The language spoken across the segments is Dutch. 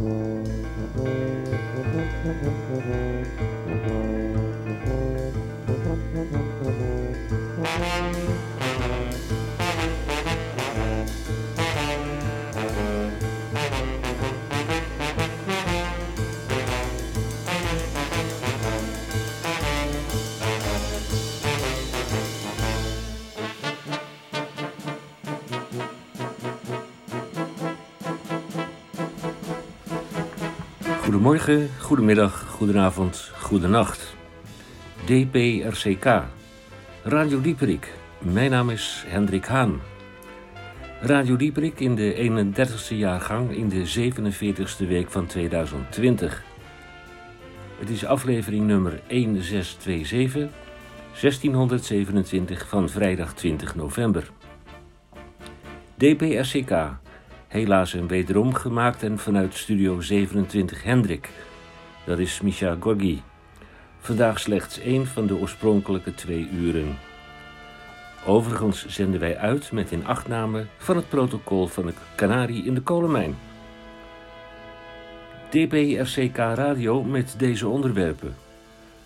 Mm-hmm. Goedemorgen, goedemiddag, goedenavond, goedenacht. DPRCK, Radio Dieperik. Mijn naam is Hendrik Haan. Radio Dieperik in de 31ste jaargang in de 47ste week van 2020. Het is aflevering nummer 1627, 1627 van vrijdag 20 november. DPRCK helaas en wederom gemaakt en vanuit Studio 27 Hendrik. Dat is Misha Gorgi. Vandaag slechts één van de oorspronkelijke twee uren. Overigens zenden wij uit met in achtname van het protocol van de Canarie in de kolenmijn. DPRCK Radio met deze onderwerpen.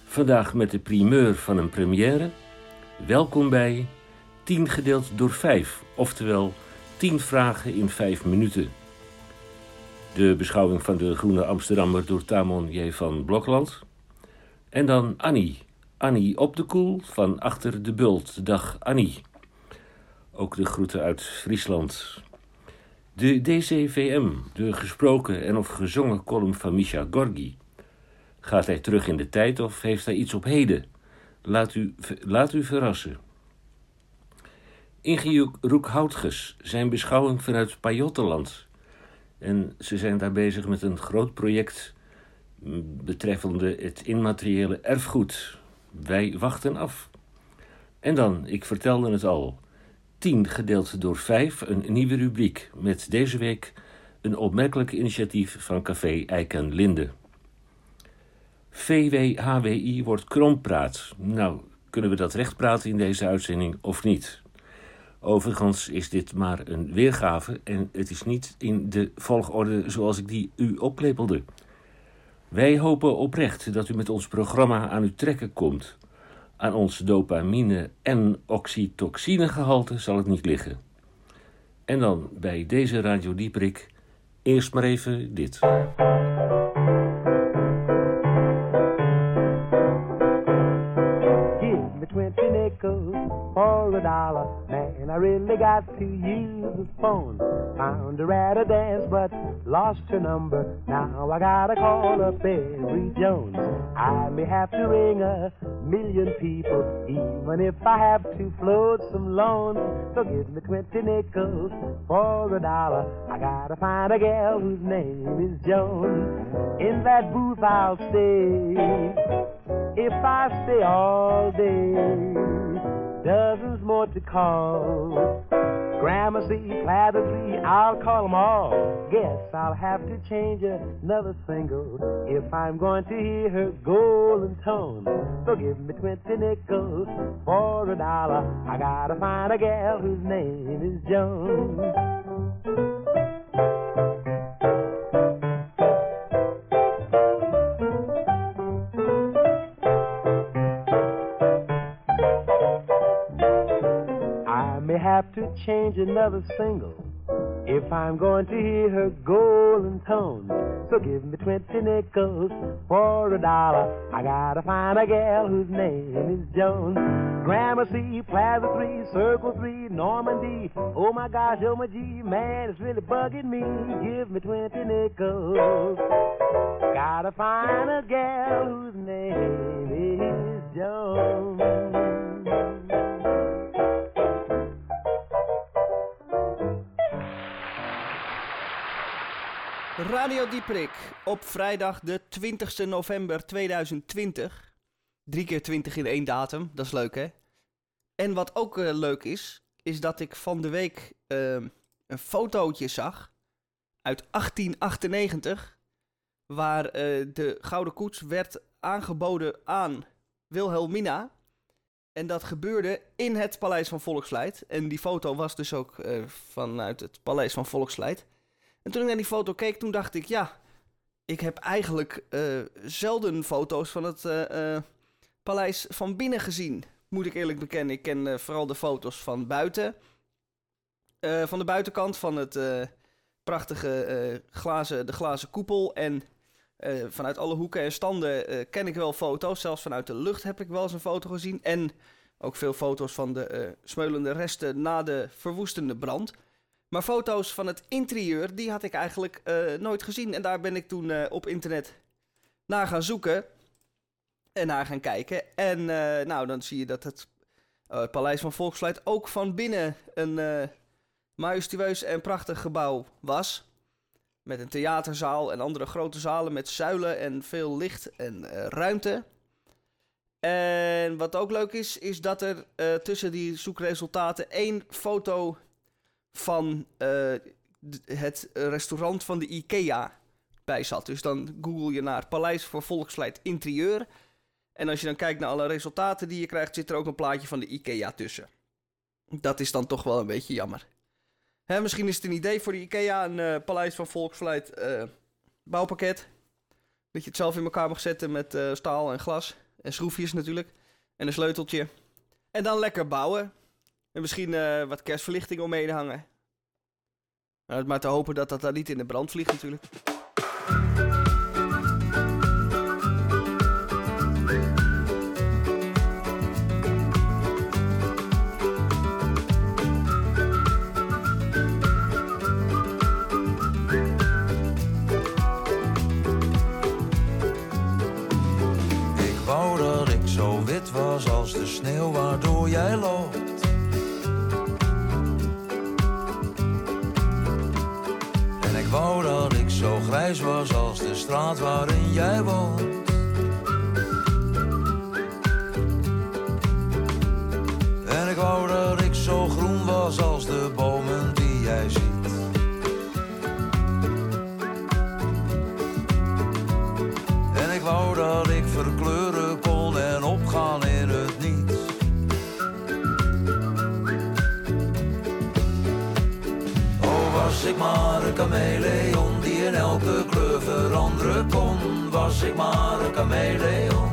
Vandaag met de primeur van een première. Welkom bij 10 gedeeld door 5, oftewel 10 vragen in 5 minuten. De beschouwing van de Groene Amsterdammer door Tamon J. van Blokland. En dan Annie. Annie op de koel van Achter de Bult. Dag Annie. Ook de groeten uit Friesland. De DCVM, de gesproken en of gezongen column van Misha Gorgi. Gaat hij terug in de tijd of heeft hij iets op heden? Laat u, laat u verrassen. Inge Roekhoutges, zijn beschouwing vanuit Pajottenland. En ze zijn daar bezig met een groot project betreffende het immateriële erfgoed. Wij wachten af. En dan, ik vertelde het al, 10 gedeeld door 5, een nieuwe rubriek met deze week een opmerkelijk initiatief van Café Eik en Linde. VWHWI wordt krompraat. Nou, kunnen we dat recht praten in deze uitzending of niet? Overigens is dit maar een weergave en het is niet in de volgorde zoals ik die u oplepelde. Wij hopen oprecht dat u met ons programma aan uw trekken komt. Aan ons dopamine- en oxytoxinegehalte zal het niet liggen. En dan bij deze Radio Dieprik eerst maar even dit. For a dollar. Man, I really got to use the phone. Found her at a dance, but lost her number. Now I gotta call up every Jones. I may have to ring a million people, even if I have to float some loans. So give me 20 nickels for a dollar. I gotta find a gal whose name is Jones. In that booth I'll stay if I stay all day dozens more to call. Gramercy, Clatterby, I'll call them all. Guess I'll have to change another single if I'm going to hear her golden tone. So give me 20 nickels for a dollar. I gotta find a gal whose name is Joan. Change another single if I'm going to hear her golden tone. So give me 20 nickels for a dollar. I gotta find a gal whose name is Joan. Gramercy, Plaza 3, Circle 3, Normandy. Oh my gosh, oh my G, man, it's really bugging me. Give me 20 nickels. Gotta find a gal whose name Radio Dieprik op vrijdag de 20 november 2020. Drie keer 20 in één datum, dat is leuk hè? En wat ook uh, leuk is, is dat ik van de week uh, een fotootje zag uit 1898, waar uh, de Gouden Koets werd aangeboden aan Wilhelmina. En dat gebeurde in het Paleis van Volksleid. En die foto was dus ook vanuit het Paleis van Volksleid. En toen ik naar die foto keek, toen dacht ik, ja, ik heb eigenlijk eh, zelden foto's van het eh, eh, paleis van binnen gezien. Moet ik eerlijk bekennen. Ik ken vooral de foto's van buiten. Van de buitenkant van het prachtige glazen, de glazen koepel. En vanuit alle hoeken en standen ken ik wel foto's. Zelfs vanuit de lucht heb ik wel eens een foto gezien. En ook veel foto's van de smeulende resten na de verwoestende brand. Maar foto's van het interieur, die had ik eigenlijk eh, nooit gezien. En daar ben ik toen eh, op internet naar gaan zoeken. En naar gaan kijken. En eh, nou, dan zie je dat het Paleis van Volksvlijt ook van binnen een majestueus en prachtig gebouw was. Met een theaterzaal en andere grote zalen met zuilen en veel licht en ruimte. En wat ook leuk is, is dat er tussen die zoekresultaten één foto van eh, het restaurant van de IKEA bij zat. Dus dan google je naar Paleis voor Volksvlijt interieur. En als je dan kijkt naar alle resultaten die je krijgt, zit er ook een plaatje van de IKEA tussen. Dat is dan toch wel een beetje jammer. Hè, misschien is het een idee voor de IKEA, een eh, Paleis van Volksvlijt eh, bouwpakket. Dat je het zelf in elkaar mag zetten met staal en glas. En schroefjes natuurlijk. En een sleuteltje. En dan lekker bouwen. En misschien eh, wat kerstverlichting omheen hangen. Nou, maar te hopen dat dat dan niet in de brand vliegt natuurlijk. Ik wou dat ik zo wit was als de sneeuw waardoor jij loopt. Wou dat ik zo grijs was als de straat waarin jij woont. Chameleon die in elke kleur veranderen kon. Was ik maar een chameleon.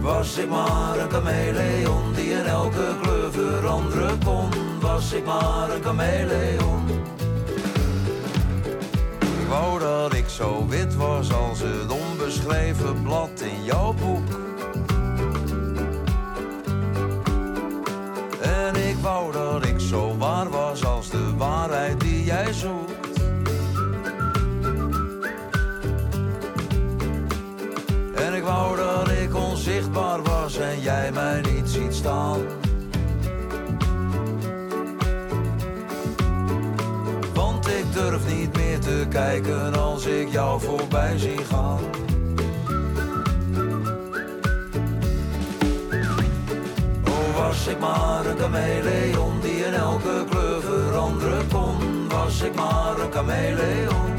Was ik maar een chameleon die in elke kleur veranderen kon. Was ik maar een chameleon. Ik wou dat ik zo wit was als het onbeschreven blad in jouw boek. En ik wou dat ik waarheid die jij zoekt. En ik wou dat ik onzichtbaar was en jij mij niet ziet staan. Want ik durf niet meer te kijken als ik jou voorbij zie gaan. Oh, was ik maar een Was ik maar een chameleon.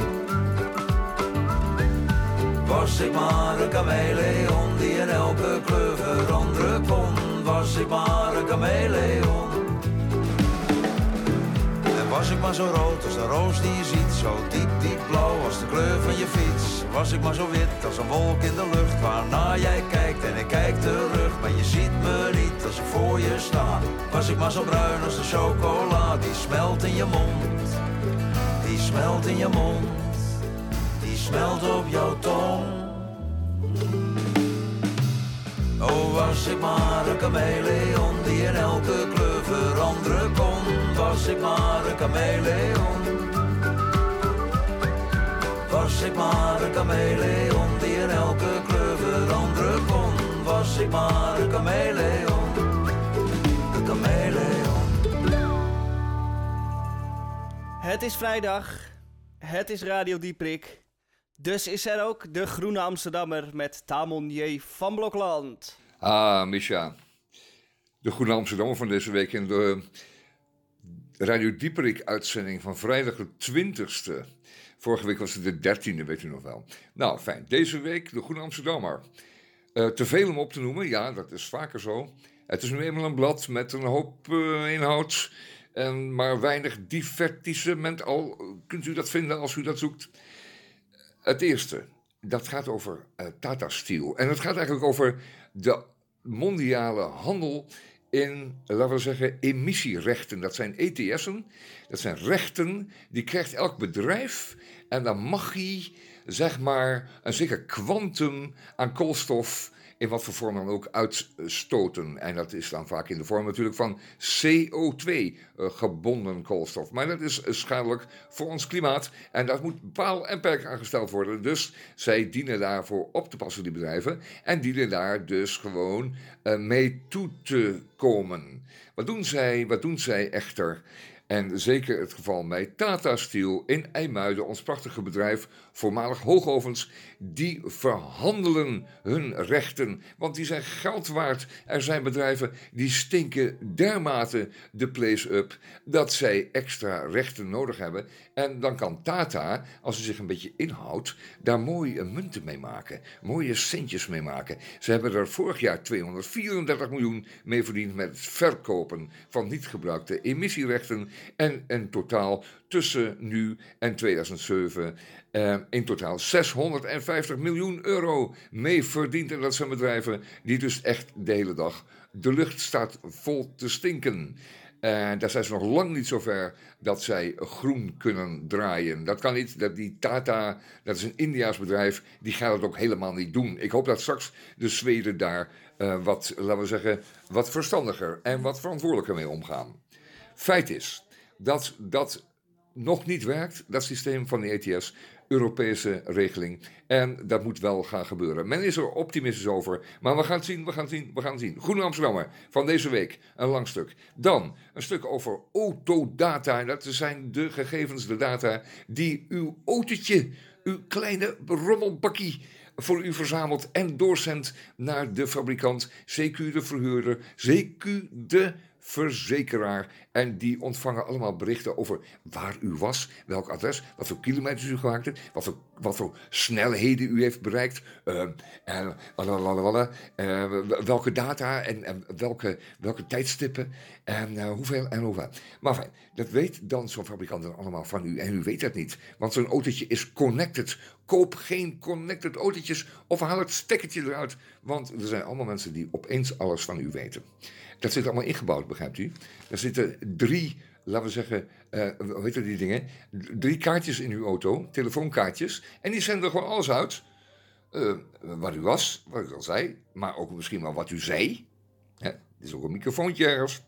Was ik maar een chameleon die in elke kleur veranderen kon. Was ik maar een chameleon. En was ik maar zo rood als de roos die je ziet, zo diep, diep blauw als de kleur van je fiets. Was ik maar zo wit als een wolk in de lucht, waarna jij kijkt en ik kijk terug. Maar je ziet me niet als ik voor je sta. Was ik maar zo bruin als de chocola, die smelt in je mond. Die smelt in je mond, die smelt op jouw tong. Oh, was ik maar een chameleon die in elke kleur veranderen kon. Was ik maar een chameleon. Was ik maar een chameleon die in elke kleur veranderen kon. Was ik maar een chameleon. Het is vrijdag. Het is Radio Dieprik. Dus is er ook de Groene Amsterdammer met Tamon J. van Blokland. Ah, Misha. De Groene Amsterdammer van deze week in de Radio Dieperik-uitzending van vrijdag de 20ste. Vorige week was het de 13e, weet u nog wel. Nou, fijn. Deze week de Groene Amsterdammer. Eh, te veel om op te noemen, ja, dat is vaker zo. Het is nu eenmaal een blad met een hoop eh, inhoud. En maar weinig divertissement. Al kunt u dat vinden als u dat zoekt. Het eerste, dat gaat over uh, Tata Steel. En het gaat eigenlijk over de mondiale handel in, laten we zeggen, emissierechten. Dat zijn ETS'en, dat zijn rechten die krijgt elk bedrijf en dan mag hij, zeg maar, een zeker kwantum aan koolstof in wat voor vorm dan ook uitstoten. En dat is dan vaak in de vorm natuurlijk van CO2, uh, eh, gebonden koolstof. Maar dat is schadelijk voor ons klimaat en dat moet paal en perk aangesteld worden. Dus zij dienen daarvoor op te passen, die bedrijven, en dienen daar dus gewoon uh, mee toe te komen. Wat doen zij, wat doen zij echter? En zeker het geval met Tata Steel in IJmuiden, ons prachtige bedrijf, voormalig hoogovens, die verhandelen hun rechten, want die zijn geld waard. Er zijn bedrijven die stinken dermate de place up dat zij extra rechten nodig hebben. En dan kan Tata, als ze zich een beetje inhoudt, daar mooie munten mee maken, mooie centjes mee maken. Ze hebben er vorig jaar 234 miljoen mee verdiend met het verkopen van niet gebruikte emissierechten en in totaal tussen nu en 2007 uh, in totaal 650 miljoen euro mee verdiend. En dat zijn bedrijven die dus echt de hele dag de lucht staat vol te stinken. En daar zijn ze nog lang niet zover dat zij groen kunnen draaien. Dat kan niet. Dat die Tata, dat is een Indiaas bedrijf, die gaat het ook helemaal niet doen. Ik hoop dat straks de Zweden daar uh, wat, laten we zeggen, wat verstandiger en wat verantwoordelijker mee omgaan. Feit is dat dat nog niet werkt, dat systeem van de ETS. Europese regeling. En dat moet wel gaan gebeuren. Men is er optimistisch over. Maar we gaan het zien, we gaan het zien, we gaan het zien. Groene Amsterdammer van deze week. Een lang stuk. Dan een stuk over autodata. Dat zijn de gegevens, de data die uw autootje, uw kleine rommelbakkie voor u verzamelt en doorzendt naar de fabrikant, CQ de verhuurder, CQ de verzekeraar. En die ontvangen allemaal berichten over waar u was, welk adres, wat voor kilometers u gemaakt hebt, wat voor, wat voor snelheden u heeft bereikt, uh, en, uh, welke data en, welke, welke tijdstippen en uh, hoeveel en hoeveel. Maar fijn, dat weet dan zo'n fabrikant dan allemaal van u en u weet dat niet. Want zo'n autootje is connected. Koop geen connected autootjes of haal het stekkertje eruit. Want er zijn allemaal mensen die opeens alles van u weten. Dat zit allemaal ingebouwd, begrijpt u? Er zitten drie, laten we zeggen, uh, hoe heet die dingen? Drie kaartjes in uw auto, telefoonkaartjes. En die zenden gewoon alles uit. Uh, waar u was, wat ik al zei. Maar ook misschien wel wat u zei. Hè? Er is ook een microfoontje ergens.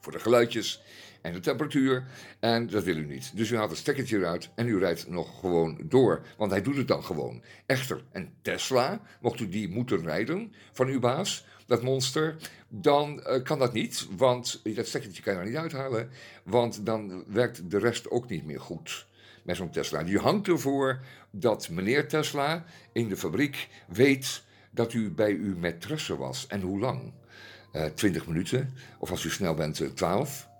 Voor de geluidjes en de temperatuur. En dat wil u niet. Dus u haalt het stekkertje eruit en u rijdt nog gewoon door. Want hij doet het dan gewoon. Echter, een Tesla, mocht u die moeten rijden van uw baas, dat monster, dan uh, kan dat niet. Want dat stekkertje kan je er niet uithalen. Want dan werkt de rest ook niet meer goed met zo'n Tesla. Die hangt ervoor dat meneer Tesla in de fabriek weet dat u bij uw maîtresse was. En hoe lang? Uh, eh, 20 minuten. Of als u snel bent, 12. Eh,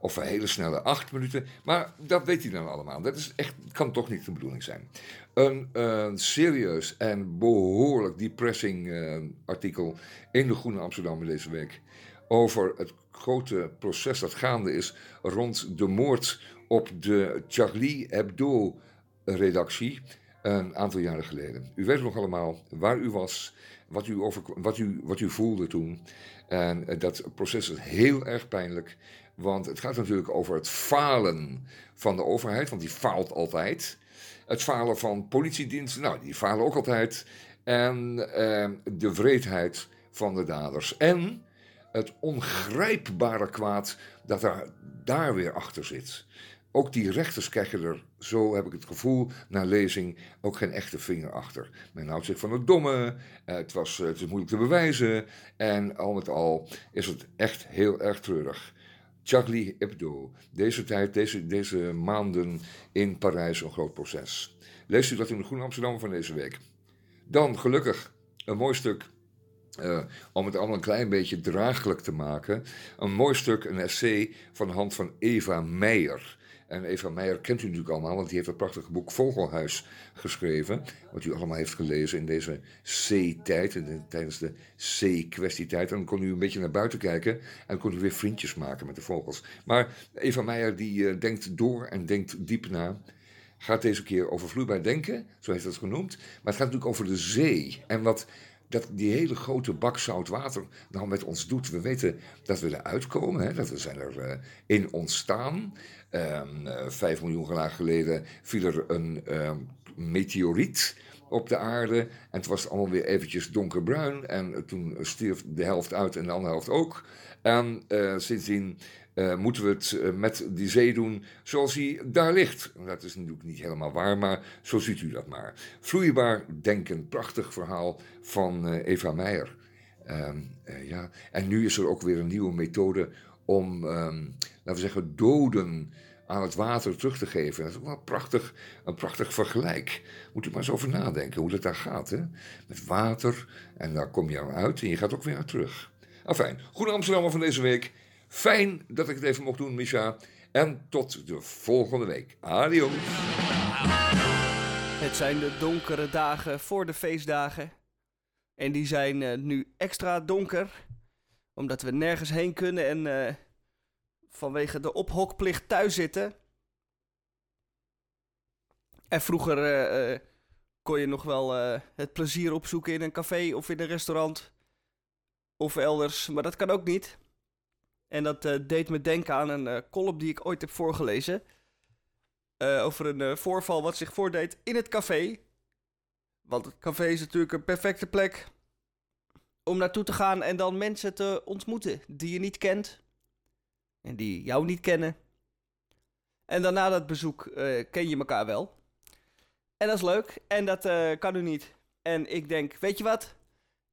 of een hele snelle 8 minuten. Maar dat weet hij dan allemaal. Dat is echt, kan toch niet de bedoeling zijn. Een serieus en behoorlijk depressing uh, artikel in de Groene Amsterdam deze week. Over het grote proces dat gaande is rond de moord op de Charlie Hebdo-redactie een aantal jaren geleden. U weet nog allemaal waar u was, wat u, over, wat u, wat u voelde toen. En eh, dat proces is heel erg pijnlijk. Want het gaat natuurlijk over het falen van de overheid, want die faalt altijd. Het falen van politiediensten, nou, die falen ook altijd. En eh, de wreedheid van de daders. En het ongrijpbare kwaad dat daar, daar weer achter zit. Ook die rechters krijgen er, zo heb ik het gevoel, na lezing ook geen echte vinger achter. Men houdt zich van het domme, eh, het, was, het is moeilijk te bewijzen. En al met al is het echt heel erg treurig. Charlie Hebdo. Deze tijd, deze, deze maanden in Parijs een groot proces. Leest u dat in de Groene Amsterdam van deze week. Dan gelukkig een mooi stuk, uh, om het allemaal een klein beetje draaglijk te maken. Een mooi stuk, een essay van de hand van Eva Meijer. En Eva Meijer kent u natuurlijk allemaal, want die heeft het prachtige boek Vogelhuis geschreven. Wat u allemaal heeft gelezen in deze C-tijd, tijdens de C-kwestietijd. En dan kon u een beetje naar buiten kijken en kon u weer vriendjes maken met de vogels. Maar Eva Meijer die uh, denkt door en denkt diep na gaat deze keer over vloeibaar denken, zo heeft het genoemd. Maar het gaat natuurlijk over de zee. En wat dat die hele grote bak zout water nou met ons doet. We weten dat we eruit komen, hè, dat we zijn er uh, in ontstaan. Um, uh, vijf miljoen jaar geleden viel er een uh, meteoriet op de aarde. En het was allemaal weer eventjes donkerbruin. En toen stierf de helft uit en de andere helft ook. En uh, sindsdien uh, moeten we het uh, met die zee doen zoals hij daar ligt. Dat is natuurlijk niet helemaal waar, maar zo ziet u dat maar. Vloeibaar denken, prachtig verhaal van uh, Eva Meijer. Um, ja. En nu is er ook weer een nieuwe methode om, um, laten we zeggen, doden aan het water terug te geven. Dat is wel prachtig, een prachtig vergelijk. Moet u maar eens over nadenken hoe dat daar gaat. Hè? Met water, en daar kom je aan uit en je gaat ook weer naar terug. Afijn, Goede Amsterdammer van deze week. Fijn dat ik het even mocht doen, Misha. En tot de volgende week. Adios. Het zijn de donkere dagen voor de feestdagen. En die zijn uh, nu extra donker. Omdat we nergens heen kunnen en uh, vanwege de ophokplicht thuis zitten. En vroeger uh, kon je nog wel het plezier opzoeken in een café of in een restaurant. Of elders, maar dat kan ook niet. En dat uh, deed me denken aan een uh, column die ik ooit heb voorgelezen. Uh, over een voorval wat zich voordeed in het café. Want het café is natuurlijk een perfecte plek om naartoe te gaan en dan mensen te ontmoeten die je niet kent. En die jou niet kennen. En daarna dat bezoek ken je elkaar wel. En dat is leuk. En dat kan u niet. En ik denk, weet je wat?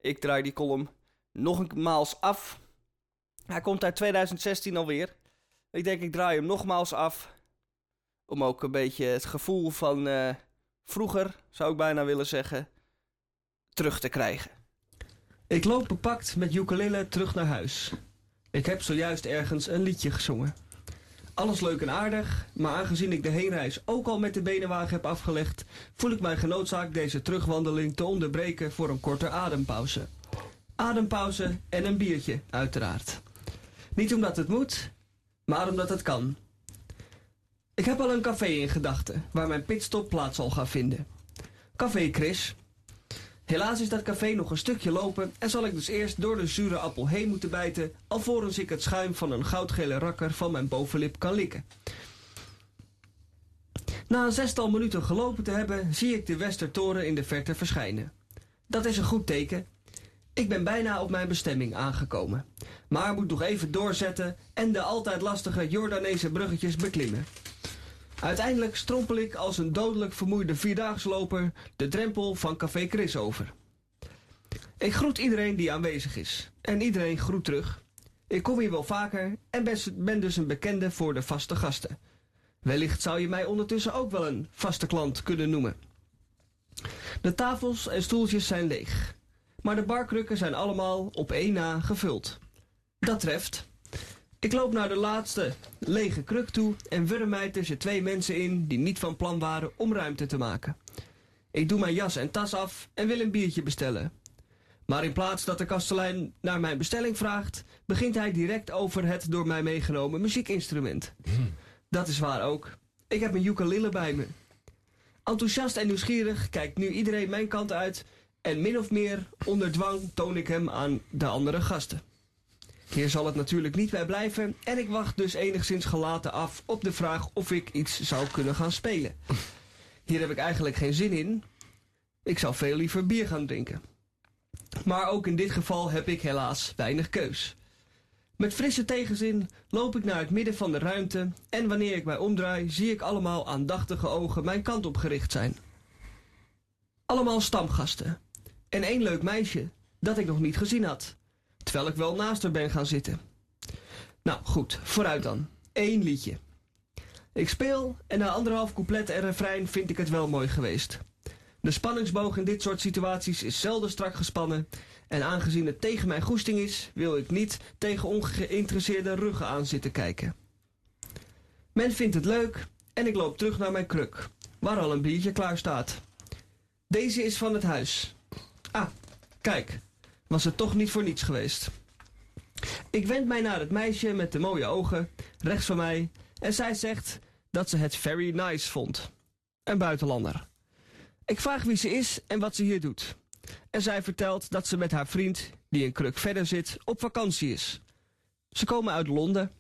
Ik draai die column nog een maals af. Hij komt uit 2016 alweer. Ik denk, ik draai hem nogmaals af. Om ook een beetje het gevoel van uh, vroeger, zou ik bijna willen zeggen, terug te krijgen. Ik loop bepakt met ukulele terug naar huis. Ik heb zojuist ergens een liedje gezongen. Alles leuk en aardig, maar aangezien ik de heenreis ook al met de benenwagen heb afgelegd, voel ik mij genoodzaakt deze terugwandeling te onderbreken voor een korte adempauze. Adempauze en een biertje, uiteraard. Niet omdat het moet, maar omdat het kan. Ik heb al een café in gedachten waar mijn pitstop plaats zal gaan vinden. Café Chris. Helaas is dat café nog een stukje lopen en zal ik dus eerst door de zure appel heen moeten bijten alvorens ik het schuim van een goudgele rakker van mijn bovenlip kan likken. Na een zestal minuten gelopen te hebben, zie ik de Westertoren in de verte verschijnen. Dat is een goed teken, ik ben bijna op mijn bestemming aangekomen. Maar moet nog even doorzetten en de altijd lastige Jordaanese bruggetjes beklimmen. Uiteindelijk strompel ik als een dodelijk vermoeide vierdaagsloper de drempel van Café Chris over. Ik groet iedereen die aanwezig is. En iedereen groet terug. Ik kom hier wel vaker en ben dus een bekende voor de vaste gasten. Wellicht zou je mij ondertussen ook wel een vaste klant kunnen noemen. De tafels en stoeltjes zijn leeg maar de barkrukken zijn allemaal op één na gevuld. Dat treft. Ik loop naar de laatste lege kruk toe en wurm mij tussen twee mensen in die niet van plan waren om ruimte te maken. Ik doe mijn jas en tas af en wil een biertje bestellen. Maar in plaats dat de kastelein naar mijn bestelling vraagt, begint hij direct over het door mij meegenomen muziekinstrument. Dat is waar ook. Ik heb een ukulele bij me. Enthousiast en nieuwsgierig kijkt nu iedereen mijn kant uit en min of meer onder dwang toon ik hem aan de andere gasten. Hier zal het natuurlijk niet bij blijven en ik wacht dus enigszins gelaten af op de vraag of ik iets zou kunnen gaan spelen. Hier heb ik eigenlijk geen zin in. Ik zou veel liever bier gaan drinken. Maar ook in dit geval heb ik helaas weinig keus. Met frisse tegenzin loop ik naar het midden van de ruimte en wanneer ik mij omdraai zie ik allemaal aandachtige ogen mijn kant op gericht zijn. Allemaal stamgasten, en één leuk meisje dat ik nog niet gezien had. Terwijl ik wel naast haar ben gaan zitten. Nou goed, vooruit dan. Eén liedje. Ik speel en na anderhalf couplet en refrein vind ik het wel mooi geweest. De spanningsboog in dit soort situaties is zelden strak gespannen. En aangezien het tegen mijn goesting is, wil ik niet tegen ongeïnteresseerde ruggen aan zitten kijken. Men vindt het leuk en ik loop terug naar mijn kruk, waar al een biertje klaar staat. Deze is van het huis. Ah, kijk, was het toch niet voor niets geweest. Ik wend mij naar het meisje met de mooie ogen, rechts van mij, en zij zegt dat ze het very nice vond. Een buitenlander. Ik vraag wie ze is en wat ze hier doet. En zij vertelt dat ze met haar vriend, die een kruk verder zit, op vakantie is. Ze komen uit Londen.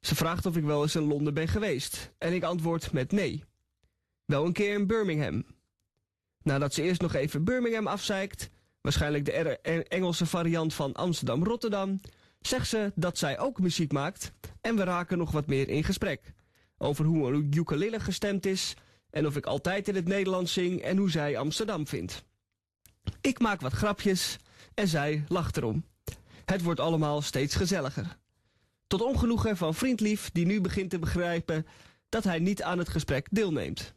Ze vraagt of ik wel eens in Londen ben geweest. En ik antwoord met nee. Wel een keer in Birmingham. Nadat ze eerst nog even Birmingham afzeikt, waarschijnlijk de Engelse variant van Amsterdam-Rotterdam, zegt ze dat zij ook muziek maakt en we raken nog wat meer in gesprek. Over hoe een ukulele gestemd is en of ik altijd in het Nederlands zing en hoe zij Amsterdam vindt. Ik maak wat grapjes en zij lacht erom. Het wordt allemaal steeds gezelliger. Tot ongenoegen van vriendlief die nu begint te begrijpen dat hij niet aan het gesprek deelneemt.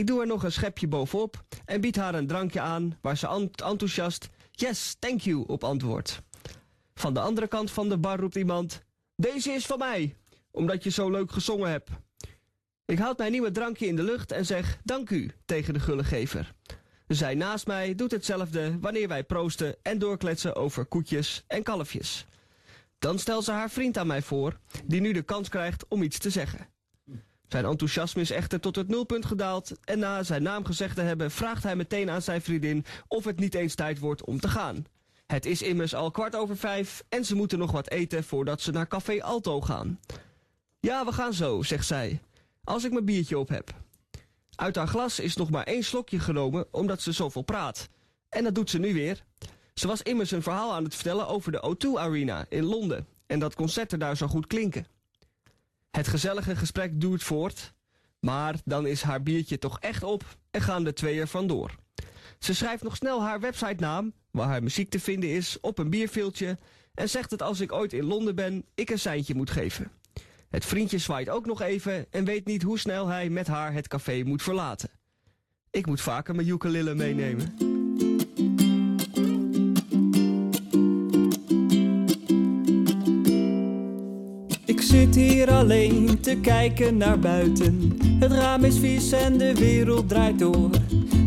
Ik doe er nog een schepje bovenop en bied haar een drankje aan waar ze enthousiast yes, thank you op antwoordt. Van de andere kant van de bar roept iemand deze is van mij, omdat je zo leuk gezongen hebt. Ik houd mijn nieuwe drankje in de lucht en zeg dank u tegen de gullegever. Zij naast mij doet hetzelfde wanneer wij proosten en doorkletsen over koetjes en kalfjes. Dan stelt ze haar vriend aan mij voor, die nu de kans krijgt om iets te zeggen. Zijn enthousiasme is echter tot het nulpunt gedaald en na zijn naam gezegd te hebben vraagt hij meteen aan zijn vriendin of het niet eens tijd wordt om te gaan. Het is immers al kwart over vijf en ze moeten nog wat eten voordat ze naar Café Alto gaan. Ja, we gaan zo, zegt zij, als ik mijn biertje op heb. Uit haar glas is nog maar één slokje genomen omdat ze zoveel praat. En dat doet ze nu weer. Ze was immers een verhaal aan het vertellen over de O2 Arena in Londen en dat concerten daar zo goed klinken. Het gezellige gesprek duurt voort, maar dan is haar biertje toch echt op en gaan de twee er vandoor. Ze schrijft nog snel haar websitenaam, waar haar muziek te vinden is, op een bierveeltje en zegt dat als ik ooit in Londen ben, ik een seintje moet geven. Het vriendje zwaait ook nog even en weet niet hoe snel hij met haar het café moet verlaten. Ik moet vaker mijn ukulele meenemen. Zit hier alleen te kijken naar buiten. Het raam is vies en de wereld draait door.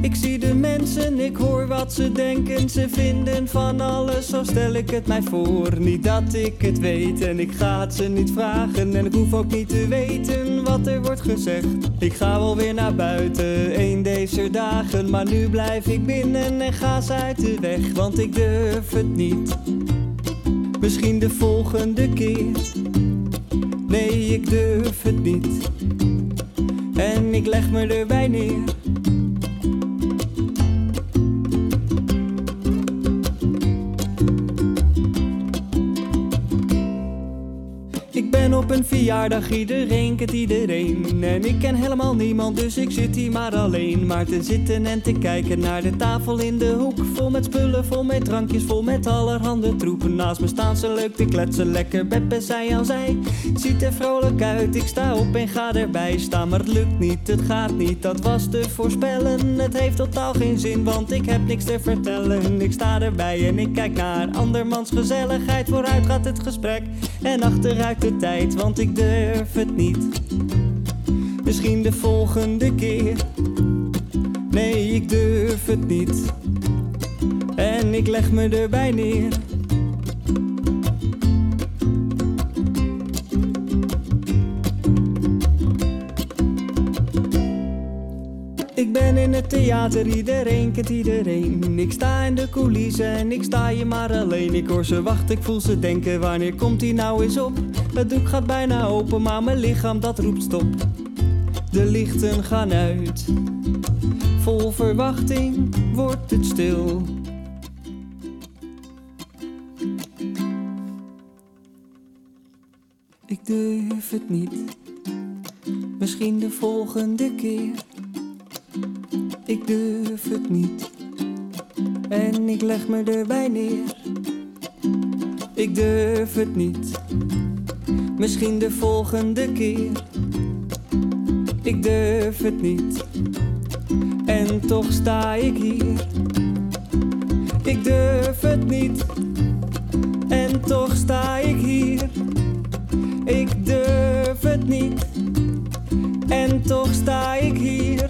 Ik zie de mensen, ik hoor wat ze denken. Ze vinden van alles, zo stel ik het mij voor. Niet dat ik het weet en ik ga het ze niet vragen. En ik hoef ook niet te weten wat er wordt gezegd. Ik ga wel weer naar buiten, een deze dagen. Maar nu blijf ik binnen en ga ze uit de weg. Want ik durf het niet. Misschien de volgende keer. Nee, ik durf het niet. En ik leg me erbij neer. Op een verjaardag, iedereen kent iedereen. En ik ken helemaal niemand, dus ik zit hier maar alleen. Maar te zitten en te kijken naar de tafel in de hoek. Vol met spullen, vol met drankjes, vol met allerhande troepen. Naast me staan ze leuk te kletsen, lekker beppen zij aan zij. Ziet er vrolijk uit, ik sta op en ga erbij staan. Maar het lukt niet, het gaat niet, dat was te voorspellen. Het heeft totaal geen zin, want ik heb niks te vertellen. Ik sta erbij en ik kijk naar andermans gezelligheid. Vooruit gaat het gesprek en achteruit de tijd want ik durf het niet. Misschien de volgende keer. Nee, ik durf het niet. En ik leg me erbij neer. Ik ben in het theater, iedereen kent iedereen. Ik sta in de coulissen en ik sta hier maar alleen. Ik hoor ze wachten, ik voel ze denken, wanneer komt hij nou eens op? Het doek gaat bijna open, maar mijn lichaam dat roept stop. De lichten gaan uit. Vol verwachting wordt het stil. Ik durf het niet. Misschien de volgende keer. Ik durf het niet. En ik leg me erbij neer. Ik durf het niet. Misschien de volgende keer. Ik durf het niet. En toch sta ik hier. Ik durf het niet. En toch sta ik hier. Ik durf het niet. En toch sta ik hier.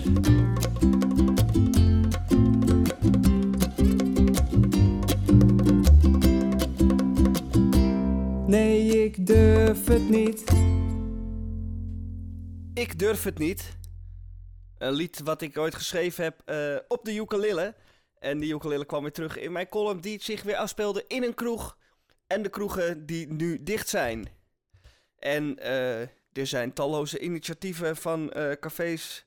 Nee, ik durf het niet. Ik durf het niet. Een lied wat ik ooit geschreven heb eh, op de ukulele. En die ukulele kwam weer terug in mijn column die zich weer afspeelde in een kroeg. En de kroegen die nu dicht zijn. En eh, er zijn talloze initiatieven van eh, cafés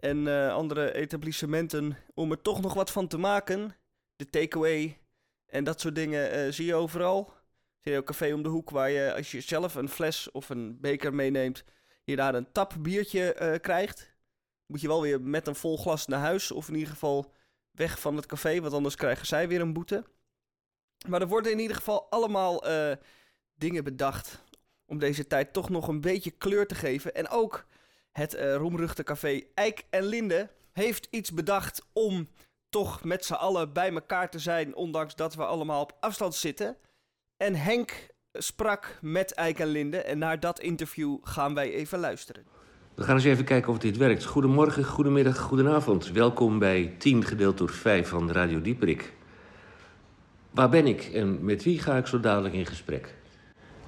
en andere etablissementen om er toch nog wat van te maken. De takeaway en dat soort dingen zie je overal. Ook café om de hoek waar je als je zelf een fles of een beker meeneemt, je daar een tap biertje eh, krijgt. Moet je wel weer met een vol glas naar huis of in ieder geval weg van het café, want anders krijgen zij weer een boete. Maar er worden in ieder geval allemaal eh, dingen bedacht om deze tijd toch nog een beetje kleur te geven. En ook het eh roemruchte café Eik en Linde heeft iets bedacht om toch met z'n allen bij elkaar te zijn, ondanks dat we allemaal op afstand zitten. En Henk sprak met Eik en Linde en naar dat interview gaan wij even luisteren. We gaan eens even kijken of dit werkt. Goedemorgen, goedemiddag, goedenavond. Welkom bij 10 gedeeld door 5 van Radio Dieperik. Waar ben ik en met wie ga ik zo dadelijk in gesprek?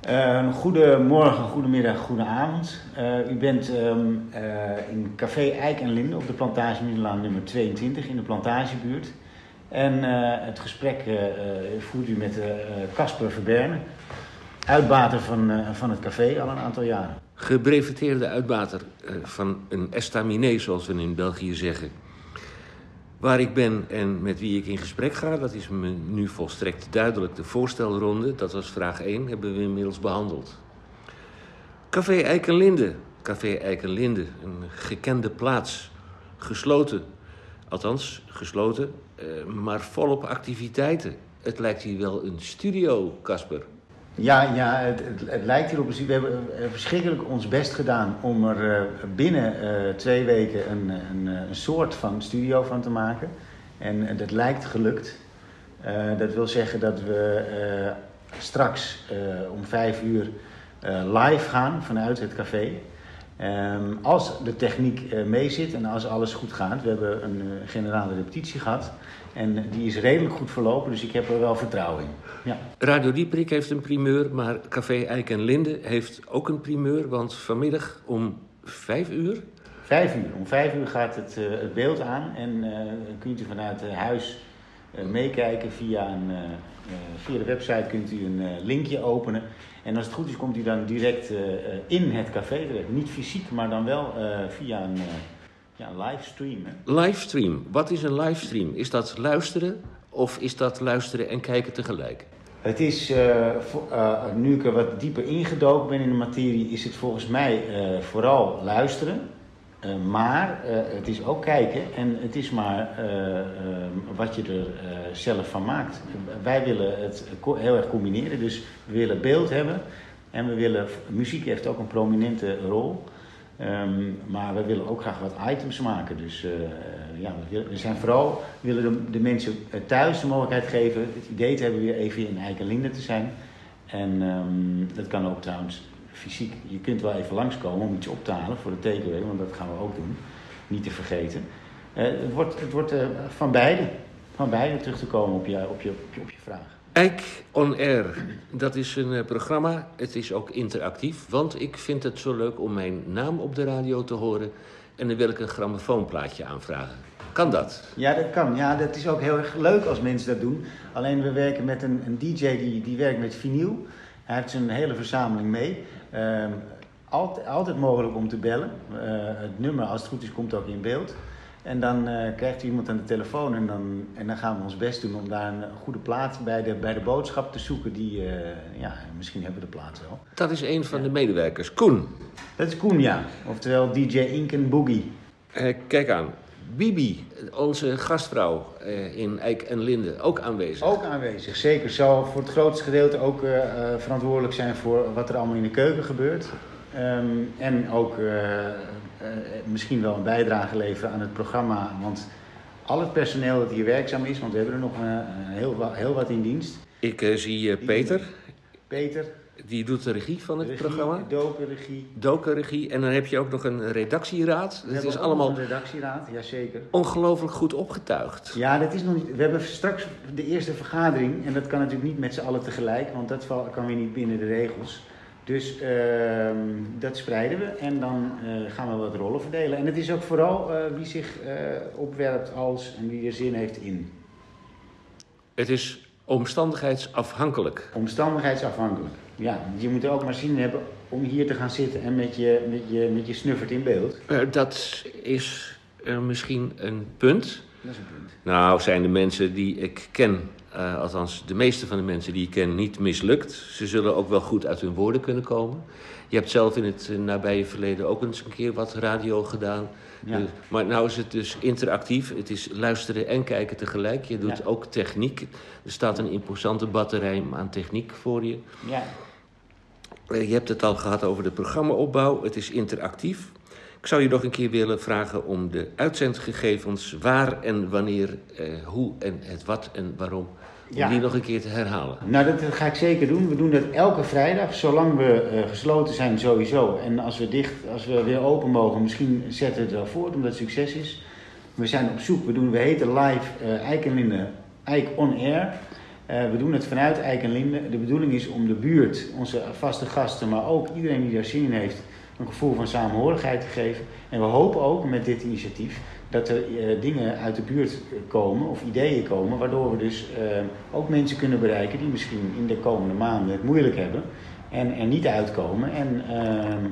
Uh, goedemorgen, goedemiddag, goedenavond. Uh, u bent um, uh, in Café Eik en Linde op de Plantage Middelaan nummer 22 in de Plantagebuurt. En het gesprek voert u met Casper Verberne, uitbater van, van het café al een aantal jaren. Gebreveteerde uitbater van een estaminet, zoals we in België zeggen. Waar ik ben en met wie ik in gesprek ga, dat is me nu volstrekt duidelijk. De voorstelronde, dat was vraag 1, hebben we inmiddels behandeld. Café Eikenlinde. Café Eikenlinde, een gekende plaats. Gesloten. Althans, gesloten, maar volop activiteiten. Het lijkt hier wel een studio, Casper. Ja, ja het, het, lijkt hierop. We hebben verschrikkelijk ons best gedaan om er uh, binnen twee weken een, een, een, soort van studio van te maken. En dat lijkt gelukt. dat wil zeggen dat we straks om vijf uur live gaan vanuit het café. Um, als de techniek meezit en als alles goed gaat. We hebben een generale repetitie gehad. En die is redelijk goed verlopen, dus ik heb er wel vertrouwen in. Ja. Radio Dieperik heeft een primeur, maar Café Eik en Linde heeft ook een primeur. Want vanmiddag om vijf uur... Vijf uur. Om vijf uur gaat het, uh, het beeld aan. En kunt u vanuit huis meekijken via, een, via de website kunt u een linkje openen. En als het goed is komt u dan direct in het café terecht. Niet fysiek, maar dan wel via een... Ja, livestream. Hè? Livestream. Wat is een livestream? Is dat luisteren of is dat luisteren en kijken tegelijk? Het is, uh, voor, uh, nu ik er wat dieper ingedoken ben in de materie, is het volgens mij uh, vooral luisteren. Maar het is ook kijken en het is maar wat je er zelf van maakt. Wij willen het heel erg combineren, dus we willen beeld hebben en we willen, muziek heeft ook een prominente rol. Um, maar we willen ook graag wat items maken. Dus ja, we, willen, zijn vooral willen de, mensen thuis de mogelijkheid geven het idee te hebben weer even in Eikenlinde te zijn. En um, dat kan ook trouwens fysiek. Je kunt wel even langskomen om iets op te halen voor de takeaway, want dat gaan we ook doen. Niet te vergeten. Uh, het wordt, het wordt uh, van beide. Van beide terug te komen op je, op je, op je, op je vraag. Eik on Air, dat is een uh, programma. Het is ook interactief, want ik vind het zo leuk om mijn naam op de radio te horen. En dan wil ik een grammofoonplaatje aanvragen. Kan dat? Ja, dat kan. Ja, dat is ook heel erg leuk als mensen dat doen. Alleen we werken met een, een DJ die, die werkt met vinyl. Hij heeft zijn hele verzameling mee. Uh, altijd, altijd mogelijk om te bellen. Uh, het nummer, als het goed is, komt ook in beeld. En dan uh, krijgt iemand aan de telefoon en dan, en dan gaan we ons best doen om daar een goede plaats bij de, bij de boodschap te zoeken. Die, uh, ja, misschien hebben we de plaats wel. Dat is een van ja. de medewerkers, Koen. Dat is Koen, ja. Oftewel DJ Inken Boogie. Uh, kijk aan. Bibi, onze gastvrouw in Eik en Linde, ook aanwezig. Ook aanwezig, zeker. Zal voor het grootste gedeelte ook verantwoordelijk zijn voor wat er allemaal in de keuken gebeurt. Um, en ook misschien wel een bijdrage leveren aan het programma. Want al het personeel dat hier werkzaam is, want we hebben er nog heel, heel wat in dienst. Ik zie Peter. Peter. Die doet de regie van het Regie, programma. doken, regie. Dokenregie. En dan heb je ook nog een redactieraad. We hebben is allemaal een redactieraad, jazeker. ongelooflijk goed opgetuigd. Ja, dat is nog niet. We hebben straks de eerste vergadering. En dat kan natuurlijk niet met z'n allen tegelijk, want dat kan weer niet binnen de regels. Dus ehm, dat spreiden we en dan eh, gaan we wat rollen verdelen. En het is ook vooral eh, wie zich eh, opwerpt als en wie er zin heeft in. Het is omstandigheidsafhankelijk. Omstandigheidsafhankelijk. Ja, je moet er ook maar zin in hebben om hier te gaan zitten en met je, met je, met je snuffert in beeld. Eh, dat is eh, misschien een punt. Dat is een punt. Nou, zijn de mensen die ik ken, eh, althans de meeste van de mensen die ik ken, niet mislukt. Ze zullen ook wel goed uit hun woorden kunnen komen. Je hebt zelf in het eh, nabije verleden ook eens een keer wat radio gedaan. Ja. Dus- maar nou is het dus interactief. Het is luisteren en kijken tegelijk. Je doet Ja. ook techniek. Er staat een imposante batterij aan techniek voor je. Ja, Je hebt het al gehad over de programmaopbouw. Het is interactief. Ik zou je nog een keer willen vragen om de uitzendgegevens waar en wanneer, eh, hoe en het wat en waarom, om Ja. die nog een keer te herhalen. Nou, dat ga ik zeker doen. We doen dat elke vrijdag, zolang we eh, gesloten zijn sowieso. En als we dicht, als we weer open mogen, misschien zetten we het wel voort, omdat het succes is. We zijn op zoek. We, doen, we heten live eh Eik en Linde, Eik on Air. Eh, we doen het vanuit Eik en Linde. De bedoeling is om de buurt, onze vaste gasten, maar ook iedereen die daar zin in heeft, een gevoel van samenhorigheid te geven. En we hopen ook met dit initiatief dat er eh, dingen uit de buurt komen of ideeën komen, waardoor we dus eh, ook mensen kunnen bereiken die misschien in de komende maanden het moeilijk hebben en er niet uitkomen. En ehm,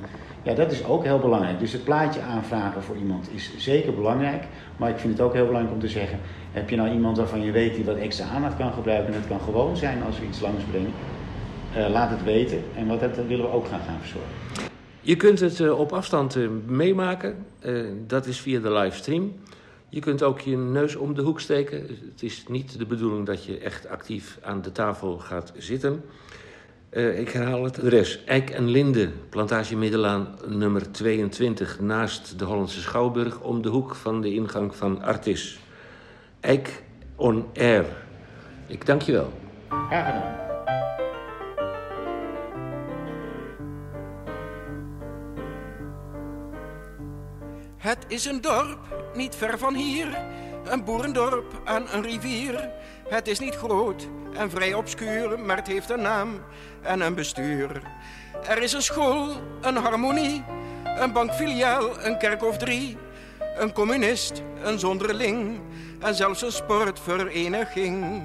ja, dat is ook heel belangrijk. Dus het plaatje aanvragen voor iemand is zeker belangrijk, maar ik vind het ook heel belangrijk om te zeggen, heb je nou iemand waarvan je weet die wat extra aandacht kan gebruiken, en het kan gewoon zijn als we iets langsbrengen, Eh, laat het weten en wat dat willen we ook gaan gaan verzorgen. Je kunt het eh, op afstand eh, meemaken. Dat is via de livestream. Je kunt ook je neus om de hoek steken. Het is niet de bedoeling dat je echt actief aan de tafel gaat zitten. Eh, ik herhaal het adres. Eik en Linde, Plantage Middelaan nummer 22... naast de Hollandse Schouwburg... om de hoek van de ingang van Artis. Eik on Air. Ik dank je wel. Graag gedaan. Het is een dorp, niet ver van hier. Een boerendorp aan een rivier. Het is niet groot en vrij obscuur, maar het heeft een naam en een bestuur. Er is een school, een harmonie, een bankfiliaal, een kerk of drie. Een communist, een zonderling en zelfs een sportvereniging.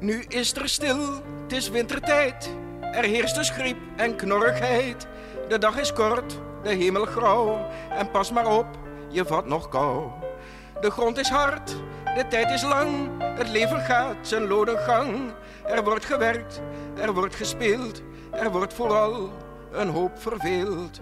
Nu is er stil, het is wintertijd. Er heerst dus griep en knorrigheid. De dag is kort, de hemel grauw. En pas maar op, je vat nog kou. De grond is hard, de tijd is lang. Het leven gaat zijn lode gang. Er wordt gewerkt, er wordt gespeeld. Er wordt vooral een hoop verveeld.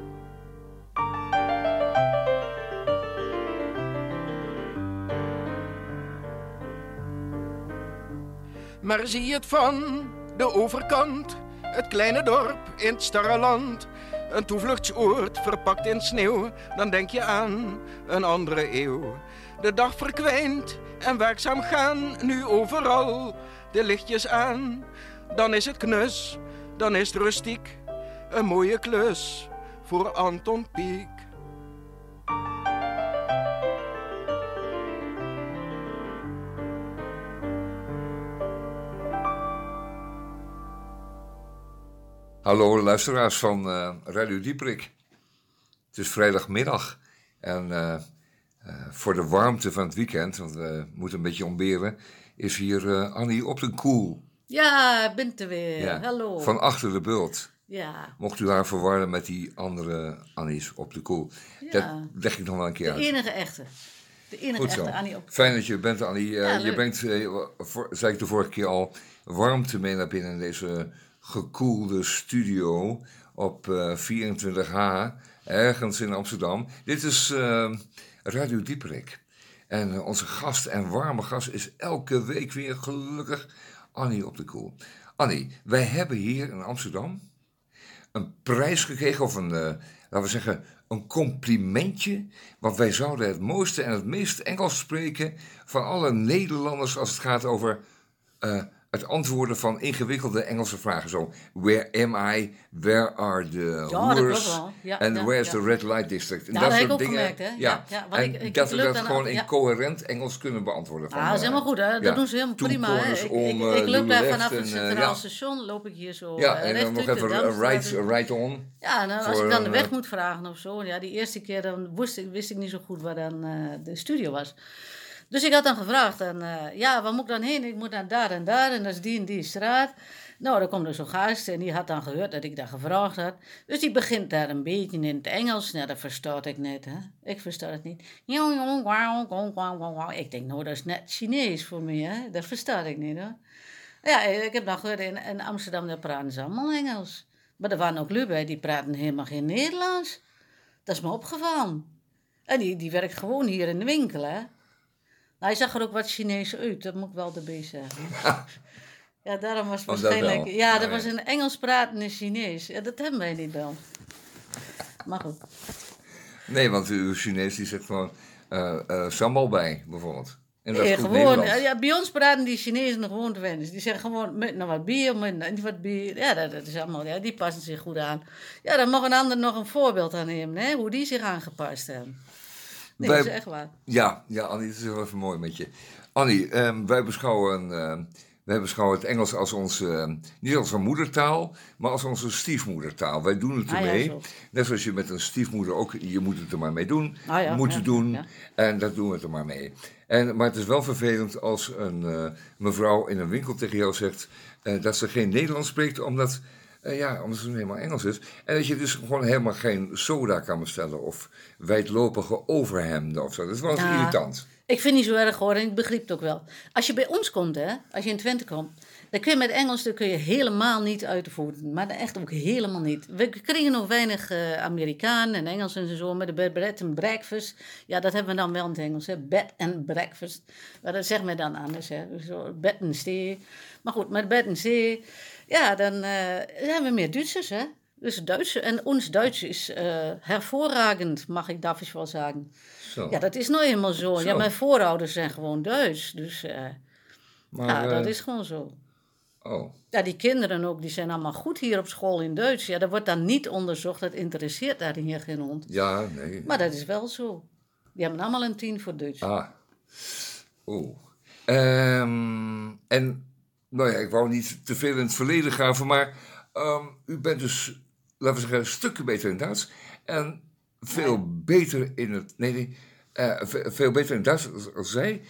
Maar zie het van de overkant, het kleine dorp in het starre land. Een toevluchtsoord verpakt in sneeuw, dan denk je aan een andere eeuw. De dag verkwijnt en werkzaam gaan nu overal de lichtjes aan. Dan is het knus, dan is het rustiek, een mooie klus voor Anton Pieck. Hallo luisteraars van eh, Radio Dieperik. Het is vrijdagmiddag en eh, eh, voor de warmte van het weekend, want we moeten een beetje ontberen, is hier Annie op de koel. Ja, ik ben er weer. Ja, Hallo. Van achter de bult. Ja, Mocht u haar verwarren met die andere Annies op de koel. Ja. Dat leg ik nog wel een keer de uit. enige echte. De enige Goed zo. echte Annie op. Fijn dat je bent, Annie. Ja, je brengt, voor, zei ik de vorige keer al, warmte mee naar binnen in deze gekoelde studio op eh, 24H, ergens in Amsterdam. Dit is eh, Radio Dieperik. En eh, onze gast en warme gast is elke week weer gelukkig Annie op de koel. Annie, wij hebben hier in Amsterdam een prijs gekregen, of een, eh, laten we zeggen, een complimentje. Want wij zouden het mooiste en het meest Engels spreken van alle Nederlanders als het gaat over eh, het antwoorden van ingewikkelde Engelse vragen. Zo, where am I? Where are the. Ja, En ja, where's ja. the red light district? En dat heb ik soort ook dingen. gemerkt, hè. Ja, want en ik- ik- dat we dat gewoon in coherent Engels kunnen beantwoorden. Van, Ah, dat is helemaal goed, hè? Dat doen ze helemaal prima. Hè? Ik, ik, eh, ik loop daar vanaf het eh, Centraal. Station, loop ik hier zo Ja, eh, en dan nog even right, right on. Ja, en als ik dan de weg moet vragen of zo. Ja, die eerste keer dan wist ik, wist ik niet zo goed waar dan de studio was. Dus ik had dan gevraagd, en, eh, ja, waar moet ik dan heen? Ik moet naar daar en daar en dat is die en die straat. Nou, dan komt er zo'n gast en die had dan gehoord dat ik dat gevraagd had. Dus die begint daar een beetje in het Engels. Nou, dat versta ik net, hè. Ik versta het niet. Ik denk, nou, dat is net Chinees voor me, hè. Dat versta ik niet, hoor. Ja, ik heb dan gehoord, in, Amsterdam daar praten ze allemaal Engels. Maar er waren ook lui die praten helemaal geen Nederlands. Dat is me opgevallen. En die, die werkt gewoon hier in de winkel, hè. Nou, hij zag er ook wat Chinees uit, dat moet ik wel erbij zeggen. Ja, daarom was het Oh, dat waarschijnlijk... Ja, dat Oh, was een Engels pratende Chinees. Ja, dat hebben wij niet wel. Maar goed. Nee, want uw Chinees die zet gewoon eh sambal bij, bijvoorbeeld. En dat is goed gewoon, ja, bij ons praten die Chinezen gewoon te wennen. Die zeggen gewoon met nog wat bier, met nog wat bier. Ja, dat, dat is allemaal, ja, die passen zich goed aan. Ja, dan mag een ander nog een voorbeeld aan nemen, hè, hoe die zich aangepast hebben. Nee, Wij- dat is echt waar. Ja, ja, Annie, het is wel even mooi met je. Annie, ehm, wij, beschouwen, ehm, wij beschouwen het Engels als onze, ehm, niet als onze moedertaal, maar als onze stiefmoedertaal. Wij doen het Ah, ja, ermee. Net zoals je met een stiefmoeder ook, je moet het er maar mee doen. Ah, ja, moet ja, het doen. En dat doen we het er maar mee. En, maar het is wel vervelend als een eh, mevrouw in een winkel tegen jou zegt eh, dat ze geen Nederlands spreekt, omdat, ja, omdat ze nu helemaal Engels is. En dat je dus gewoon helemaal geen soda kan bestellen of wijdlopige overhemden of zo. Dat is wel eens Ja. irritant. Ik vind het niet zo erg hoor, en ik begrijp het ook wel. Als je bij ons komt, hè, als je in Twente komt, dan kun je met Engels dan kun je helemaal niet uitvoeren. Maar echt ook helemaal niet. We kregen nog weinig eh Amerikanen en Engels en zo, met de bed bed and breakfast. Ja, dat hebben we dan wel in het Engels, hè. bed and breakfast. Maar dat zegt men dan anders, hè. Zo, bed and stay. Maar goed, met bed and stay, ja, dan eh, zijn we meer Duitsers, hè. Dus Duits, en ons Duits is eh hervorragend, mag ik dat eens wel zeggen. Zo. Ja, dat is nou eenmaal zo. Zo. Ja, mijn voorouders zijn gewoon Duits. Dus eh, maar, ja, dat is gewoon zo. Oh, Ja, die kinderen ook, die zijn allemaal goed hier op school in Duits. Ja, dat wordt dan niet onderzocht, dat interesseert daar hier geen hond. ja, nee. Maar dat is wel zo. Die hebben allemaal een tien voor Duits. Ah. Oeh. Ehm, en, nou ja, ik wou niet te veel in het verleden graven, maar ehm, u bent dus, laten we zeggen, stukken beter in Duits. En veel beter in het, nee, nee, eh, ve- veel beter in Duits als, als zij.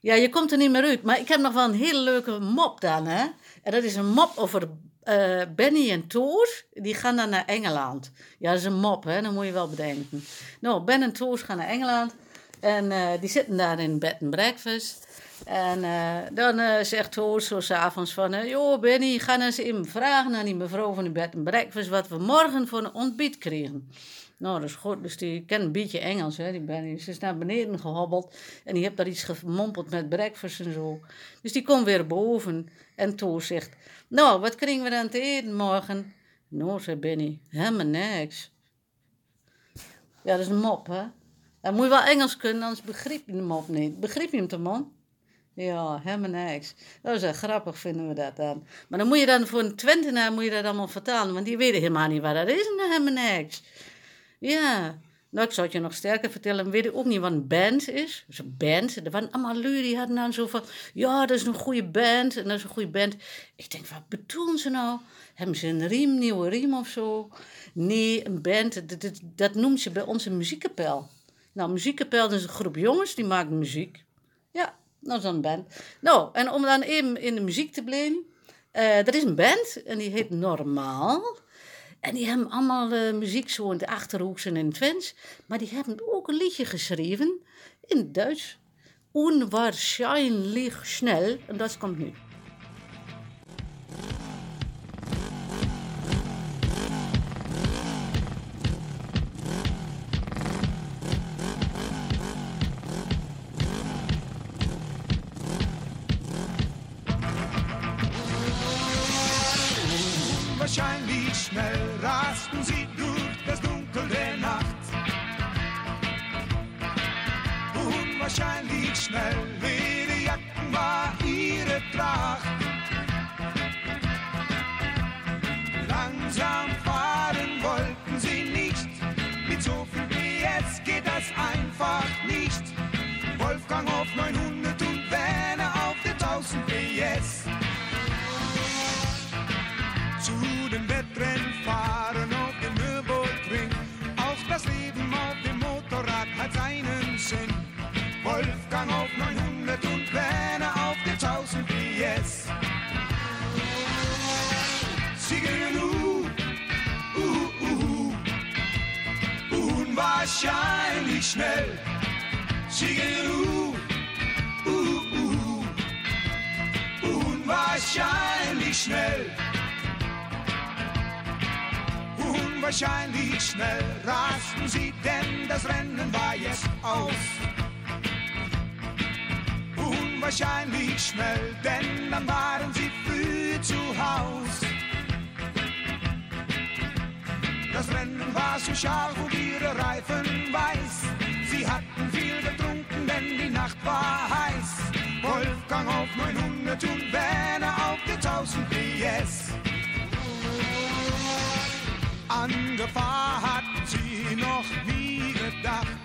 Ja, je komt er niet meer uit. Maar ik heb nog wel een hele leuke mop dan, hè. En dat is een mop over eh, Benny en Toos. Die gaan dan naar Engeland. Ja, dat is een mop, hè. Dat moet je wel bedenken. Nou, Ben en Toos gaan naar Engeland. En eh, die zitten daar in bed and breakfast. En eh, dan eh, zegt Toos zo s'avonds van... eh, joh, Benny, ga nou eens even vragen aan die mevrouw van die bed and breakfast... wat we morgen voor een ontbijt kregen. Nou, dat is goed. Dus die kent een beetje Engels, hè, die Benny. Ze is naar beneden gehobbeld en die heeft daar iets gemompeld met breakfast en zo. Dus die komt weer boven en Toos zegt... Nou, wat krijgen we dan te eten morgen? Nou, zei Benny, helemaal niks. Ja, dat is een mop, hè. Dan moet je wel Engels kunnen, anders begrijp je de mop niet. Begrijp je hem man? Ja, helemaal niks. Dat is wel grappig, vinden we dat dan. Maar dan moet je dan voor een Twentenaar moet je dat allemaal vertalen, want die weten helemaal niet waar dat is, en helemaal niks. Ja, nou, ik zou het je nog sterker vertellen. Weet ik ook niet wat een band is. Dus een band. Er waren allemaal lui die hadden dan zo van... Ja, dat is een goede band. En dat is een goede band. Ik denk, wat bedoelen ze nou? Hebben ze een riem, nieuwe riem of zo? Nee, een band. Dat, noemt ze bij ons een muziekkapel. Nou, muziekkapel is een groep jongens die maken muziek. Ja, dan een band. Nou, en om dan even in de muziek te blijven. eh er is een band en die heet Normaal. En die hebben allemaal eh, muziek zo in de Achterhoeks en in Twents. Maar die hebben ook een liedje geschreven in Duits. Unwahrscheinlich schnell. En dat komt nu. schnell rasten sie durch das Dunkel der Nacht. Unwahrscheinlich schnell, ihre Jacken war ihre Tracht. Langsam fahren wollten sie nicht, mit so viel wie jetzt geht das einfach nicht. Wolfgang auf 900. Uh, uh, unwahrscheinlich schnell. Gehen uh, uh, uh, unwahrscheinlich schnell. Unwahrscheinlich schnell rasten sie, denn das Rennen war jetzt aus. Unwahrscheinlich schnell, denn dann waren sie früh zu Haus. Das Rennen war so scharf und ihre Reifen weiß. Sie hatten viel getrunken, denn die Nacht war heiß. Wolfgang auf 900 und Werner auf der 1000 PS. An Gefahr hatten sie noch nie gedacht.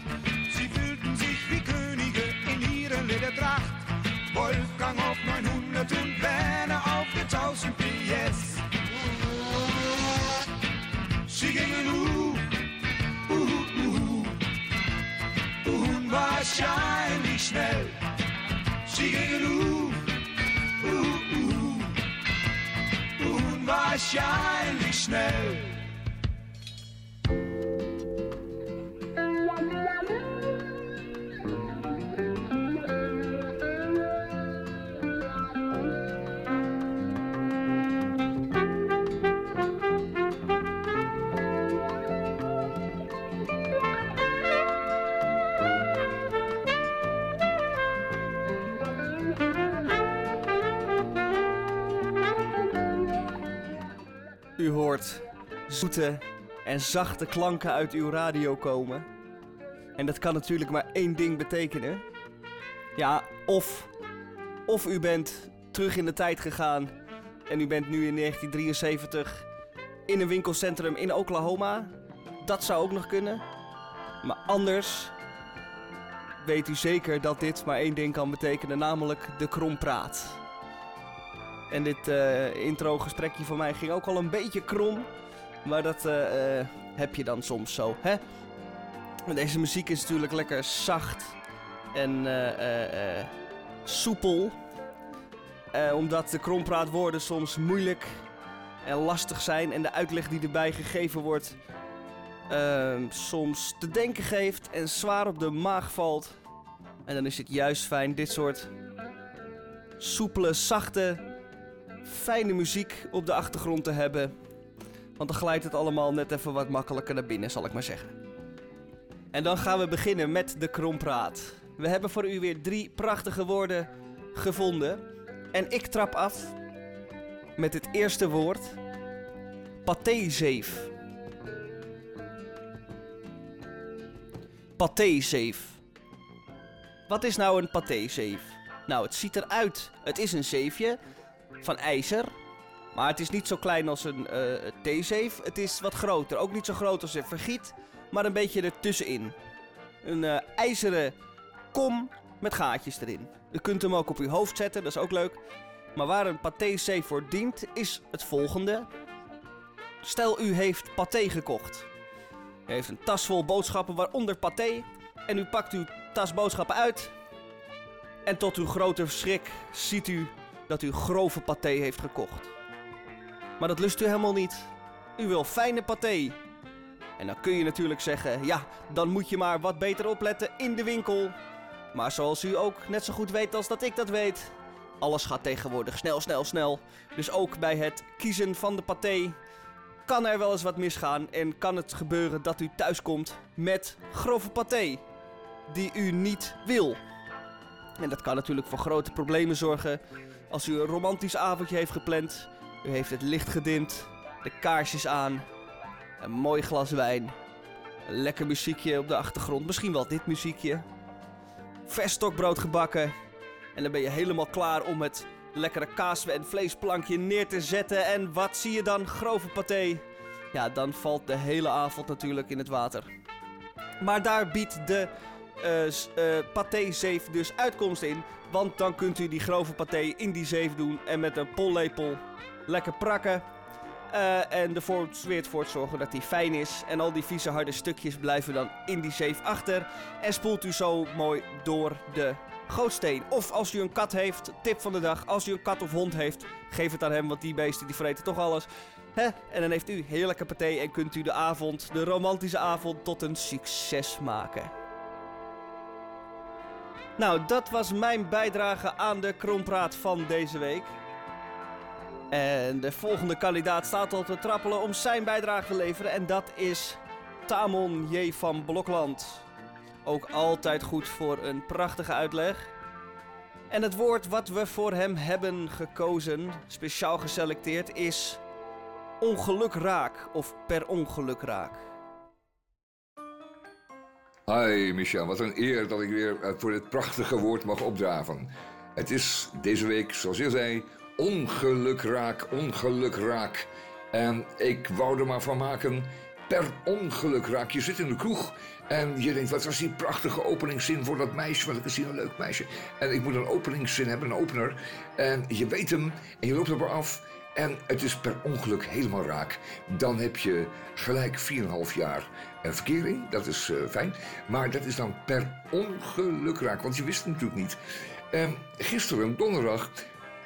Wolfgang auf 900 und Werner auf der 1000 PS. Sie gingen uh, uh, uh, unwahrscheinlich schnell. Sie gingen uh, uh, uh, unwahrscheinlich schnell. Zoete en zachte klanken uit uw radio komen. En dat kan natuurlijk maar één ding betekenen. Ja, of, of u bent terug in de tijd gegaan en u bent nu in 1973 in een winkelcentrum in Oklahoma. Dat zou ook nog kunnen. Maar anders weet u zeker dat dit maar één ding kan betekenen, namelijk de krompraat. En dit eh intro-gesprekje van mij ging ook al een beetje krom. Maar dat eh, eh, heb je dan soms zo, hè? Deze muziek is natuurlijk lekker zacht en soepel. Omdat de krompraatwoorden soms moeilijk en lastig zijn. En de uitleg die erbij gegeven wordt ehm, soms te denken geeft en zwaar op de maag valt. En dan is het juist fijn dit soort soepele, zachte fijne muziek op de achtergrond te hebben. Want dan glijdt het allemaal net even wat makkelijker naar binnen, zal ik maar zeggen. En dan gaan we beginnen met de krompraat. We hebben voor u weer drie prachtige woorden gevonden. En ik trap af met het eerste woord. Patézeef. Patézeef. Wat is nou een patézeef? Nou, het ziet eruit. Het is een zeefje van ijzer. Maar het is niet zo klein als een eh, theezeef. Het is wat groter. Ook niet zo groot als een vergiet. Maar een beetje ertussenin. Een eh, ijzeren kom met gaatjes erin. U kunt hem ook op uw hoofd zetten. Dat is ook leuk. Maar waar een patézeef voor dient is het volgende. Stel u heeft paté gekocht. U heeft een tas vol boodschappen waaronder paté. En u pakt uw tas boodschappen uit. En tot uw grote schrik ziet u dat u grove paté heeft gekocht. Maar dat lust u helemaal niet. U wil fijne paté. En dan kun je natuurlijk zeggen: ja, dan moet je maar wat beter opletten in de winkel. Maar zoals u ook net zo goed weet als dat ik dat weet, alles gaat tegenwoordig snel, snel, snel. Dus ook bij het kiezen van de paté kan er wel eens wat misgaan en kan het gebeuren dat u thuiskomt met grove paté die u niet wil. En dat kan natuurlijk voor grote problemen zorgen als u een romantisch avondje heeft gepland. U heeft het licht gedimd, de kaarsjes aan, een mooi glas wijn, lekker muziekje op de achtergrond, misschien wel dit muziekje. Vers stokbrood gebakken en dan ben je helemaal klaar om het lekkere kaas- en vleesplankje neer te zetten. En wat zie je dan? Grove paté. Ja, dan valt de hele avond natuurlijk in het water. Maar daar biedt de eh, eh, patézeef dus uitkomst in. Want dan kunt u die grove paté in die zeef doen en met een pollepel lekker prakken. Eh, en ervoor weer voor zorgen dat die fijn is. En al die vieze harde stukjes blijven dan in die zeef achter. En spoelt u zo mooi door de gootsteen. Of als u een kat heeft, tip van de dag. Als u een kat of hond heeft, geef het aan hem. Want die beesten die vreten toch alles. En dan heeft u heerlijke paté en kunt u de avond, de romantische avond, tot een succes maken. Nou, dat was mijn bijdrage aan de Krompraat van deze week. En de volgende kandidaat staat al te trappelen om zijn bijdrage te leveren. En dat is Tamon J. van Blokland. Ook altijd goed voor een prachtige uitleg. En het woord wat we voor hem hebben gekozen, speciaal geselecteerd, is ongelukraak of per ongeluk raak. Hi Michel, wat een eer dat ik weer eh, voor dit prachtige woord mag opdraven. Het is deze week, zoals je zei, ongelukraak, ongelukraak. En ik wou er maar van maken, per ongeluk raak. Je zit in de kroeg en je denkt, wat was die prachtige openingszin voor dat meisje, want ik zie een leuk meisje. En ik moet een openingszin hebben, een opener. En je weet hem en je loopt erop af en het is per ongeluk helemaal raak. Dan heb je gelijk 4,5 jaar eh, verkering. Dat is eh, fijn. Maar dat is dan per ongeluk raak. Want je wist het natuurlijk niet. Eh, gisteren, donderdag,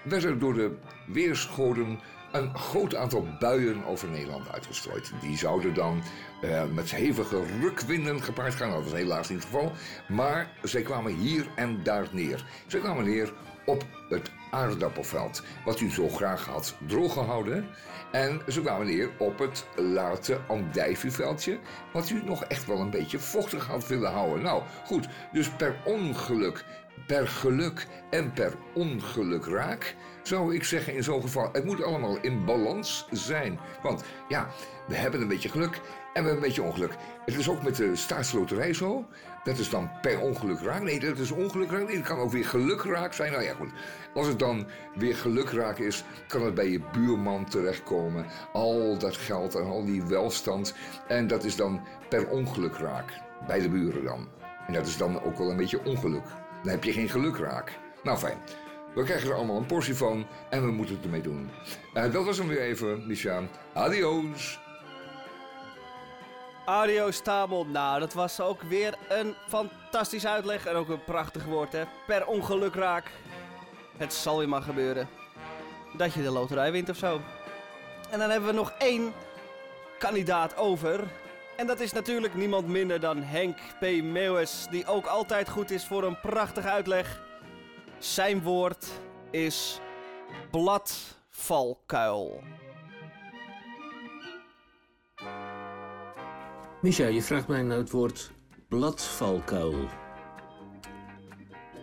werd er door de weersgoden een groot aantal buien over Nederland uitgestrooid. Die zouden dan eh, met hevige rukwinden gepaard gaan. Dat was helaas niet het geval. Maar zij kwamen hier en daar neer. Ze kwamen neer op het aardappelveld, wat u zo graag had droog gehouden. En ze kwamen neer op het late andijvieveldje, wat u nog echt wel een beetje vochtig had willen houden. Nou, goed, dus per ongeluk, per geluk en per ongeluk raak, zou ik zeggen in zo'n geval, het moet allemaal in balans zijn. Want ja, we hebben een beetje geluk en we hebben een beetje ongeluk. Het is ook met de staatsloterij zo. Dat is dan per ongeluk raak. Nee, dat is ongeluk raak. Nee, dat kan ook weer geluk raak zijn. Nou ja, goed. Als het dan weer geluk raak is, kan het bij je buurman terechtkomen. Al dat geld en al die welstand. En dat is dan per ongeluk raak. Bij de buren dan. En dat is dan ook wel een beetje ongeluk. Dan heb je geen geluk raak. Nou, fijn. We krijgen er allemaal een portie van en we moeten het ermee doen. Eh, dat was hem weer even, Micha. Adios. Adios Tamon. Nou, dat was ook weer een fantastisch uitleg en ook een prachtig woord, hè. Per ongeluk raak. Het zal weer maar gebeuren. Dat je de loterij wint of zo. En dan hebben we nog één kandidaat over. En dat is natuurlijk niemand minder dan Henk P. Meeuwis, die ook altijd goed is voor een prachtige uitleg. Zijn woord is bladvalkuil. Micha, je vraagt mij naar het woord bladvalkuil.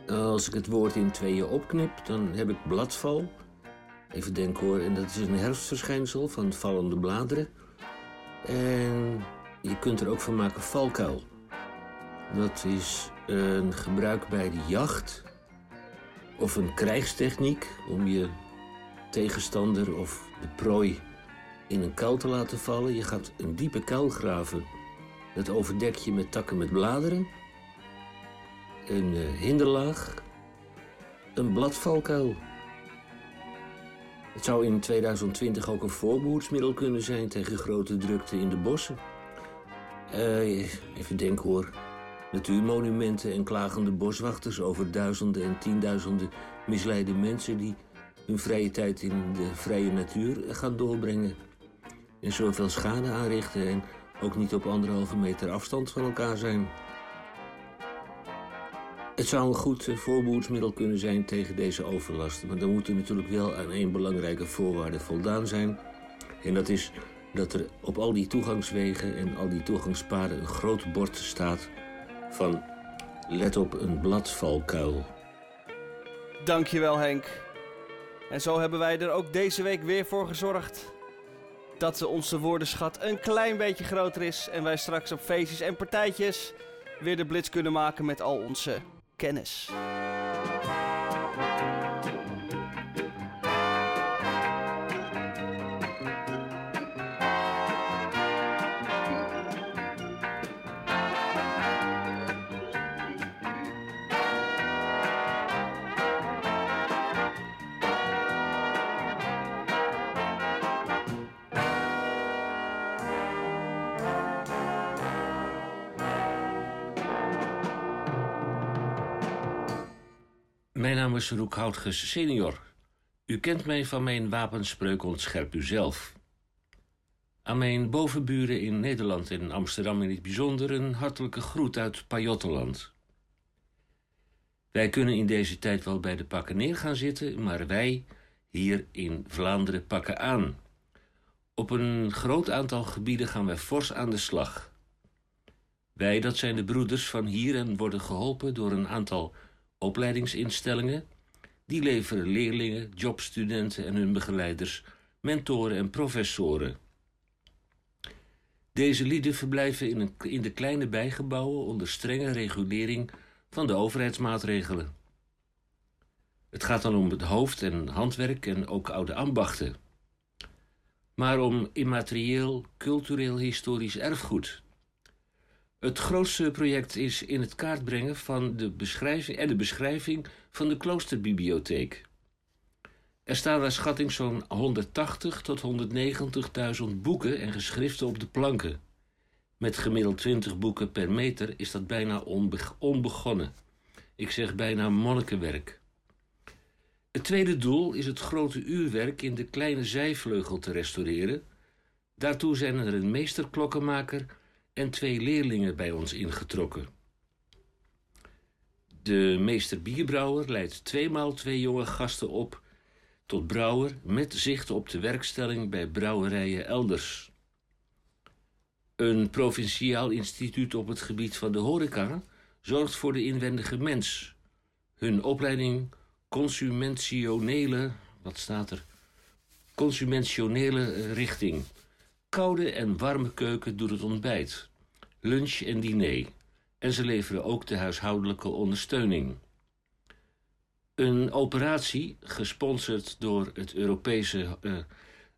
Als ik het woord in tweeën opknip, dan heb ik bladval. Even denken hoor, en dat is een herfstverschijnsel van vallende bladeren. En je kunt er ook van maken valkuil. Dat is een gebruik bij de jacht of een krijgstechniek om je tegenstander of de prooi in een kuil te laten vallen. Je gaat een diepe kuil graven. Dat overdek je met takken met bladeren. Een eh, hinderlaag. Een bladvalkuil. Het zou in 2020 ook een voorbehoedsmiddel kunnen zijn tegen grote drukte in de bossen. Eh, even denken hoor. Natuurmonumenten en klagende boswachters over duizenden en tienduizenden misleide mensen die hun vrije tijd in de vrije natuur gaan doorbrengen. En zoveel schade aanrichten en ook niet op anderhalve meter afstand van elkaar zijn. Het zou een goed eh, voorbehoedsmiddel kunnen zijn tegen deze overlast. Maar dan moet er natuurlijk wel aan één belangrijke voorwaarde voldaan zijn. En dat is dat er op al die toegangswegen en al die toegangspaden een groot bord staat van let op een bladvalkuil. Dankjewel Henk. En zo hebben wij er ook deze week weer voor gezorgd dat onze woordenschat een klein beetje groter is en wij straks op feestjes en partijtjes weer de blitz kunnen maken met al onze kennis. Mijn naam is Roek Houtges senior. U kent mij van mijn wapenspreuk Ontscherp uzelf. Aan mijn bovenburen in Nederland en Amsterdam in het bijzonder... een hartelijke groet uit Pajottenland. Wij kunnen in deze tijd wel bij de pakken neer gaan zitten... maar wij hier in Vlaanderen pakken aan. Op een groot aantal gebieden gaan wij fors aan de slag. Wij, dat zijn de broeders van hier en worden geholpen door een aantal opleidingsinstellingen. Die leveren leerlingen, jobstudenten en hun begeleiders, mentoren en professoren. Deze lieden verblijven in, een, in de kleine bijgebouwen onder strenge regulering van de overheidsmaatregelen. Het gaat dan om het hoofd- en handwerk en ook oude ambachten. Maar om immaterieel, cultureel, historisch erfgoed. Het grootste project is in het kaart brengen van de beschrijving en de beschrijving van de kloosterbibliotheek. Er staan naar schatting zo'n 180 tot 190.000 boeken en geschriften op de planken. Met gemiddeld 20 boeken per meter is dat bijna onbe onbegonnen. Ik zeg bijna monnikenwerk. Het tweede doel is het grote uurwerk in de kleine zijvleugel te restaureren. Daartoe zijn er een meesterklokkenmaker en twee leerlingen bij ons ingetrokken. De meester bierbrouwer leidt tweemaal twee jonge gasten op tot brouwer met zicht op de werkstelling bij brouwerijen elders. Een provinciaal instituut op het gebied van de horeca zorgt voor de inwendige mens. Hun opleiding consumentionele, wat staat er? Consumentionele richting. Koude en warme keuken doet het ontbijt, lunch en diner. En ze leveren ook de huishoudelijke ondersteuning. Een operatie, gesponsord door het Europese, uh,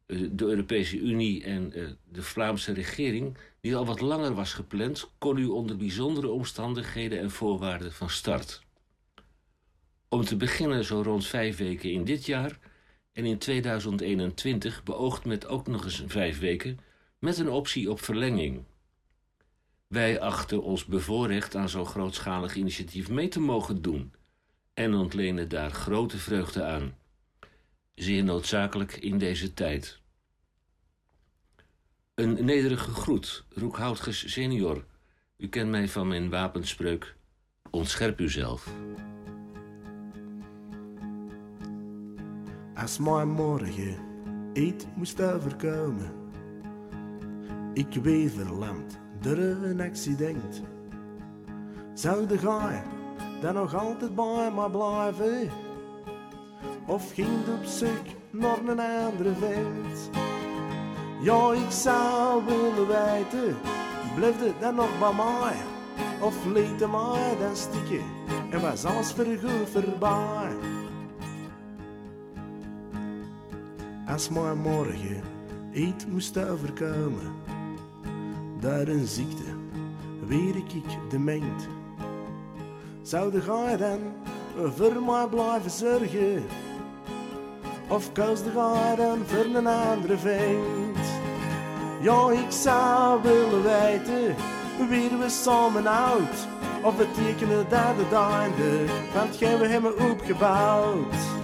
de Europese Unie en uh, de Vlaamse regering, die al wat langer was gepland, kon u onder bijzondere omstandigheden en voorwaarden van start. Om te beginnen zo rond vijf weken in dit jaar en in 2021 beoogt met ook nog eens vijf weken met een optie op verlenging. Wij achten ons bevoorrecht aan zo'n grootschalig initiatief mee te mogen doen en ontlenen daar grote vreugde aan. Zeer noodzakelijk in deze tijd. Een nederige groet, Roekhoutges senior. U kent mij van mijn wapenspreuk. Ontscherp uzelf. Als mijn morgen eet moest overkomen. Ik weet verlamd door een accident. Zou de gaai dan nog altijd bij mij blijven? Of ging het op zoek naar een andere vent? Ja, ik zou willen weten, blijft het dan nog bij mij? Of liet mij dan stikken en was alles vergoed voorbij? Als mijn morgen iets moest overkomen, daar een ziekte, weet ik de meent. Zou de gaai dan voor mij blijven zorgen? Of koos de gaai dan voor een andere vent? Ja, ik zou willen weten wie we samen oud. Of we tekenen daar de einde, want geen we hebben opgebouwd.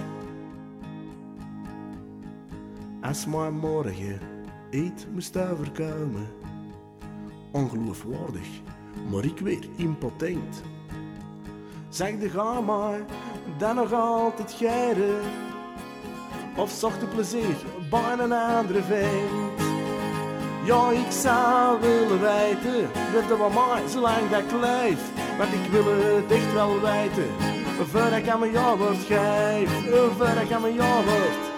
Als mijn morgen iets moest overkomen, ongeloofwaardig, maar ik weer impotent. Zeg de ga maar, dan nog altijd geire. Of zocht de plezier bij een andere vent. Ja, ik zou willen weten, dat er wel zolang dat ik leef. Want ik wil het echt wel weten, voor ik aan mijn jaar word geef. Aan mijn jaar word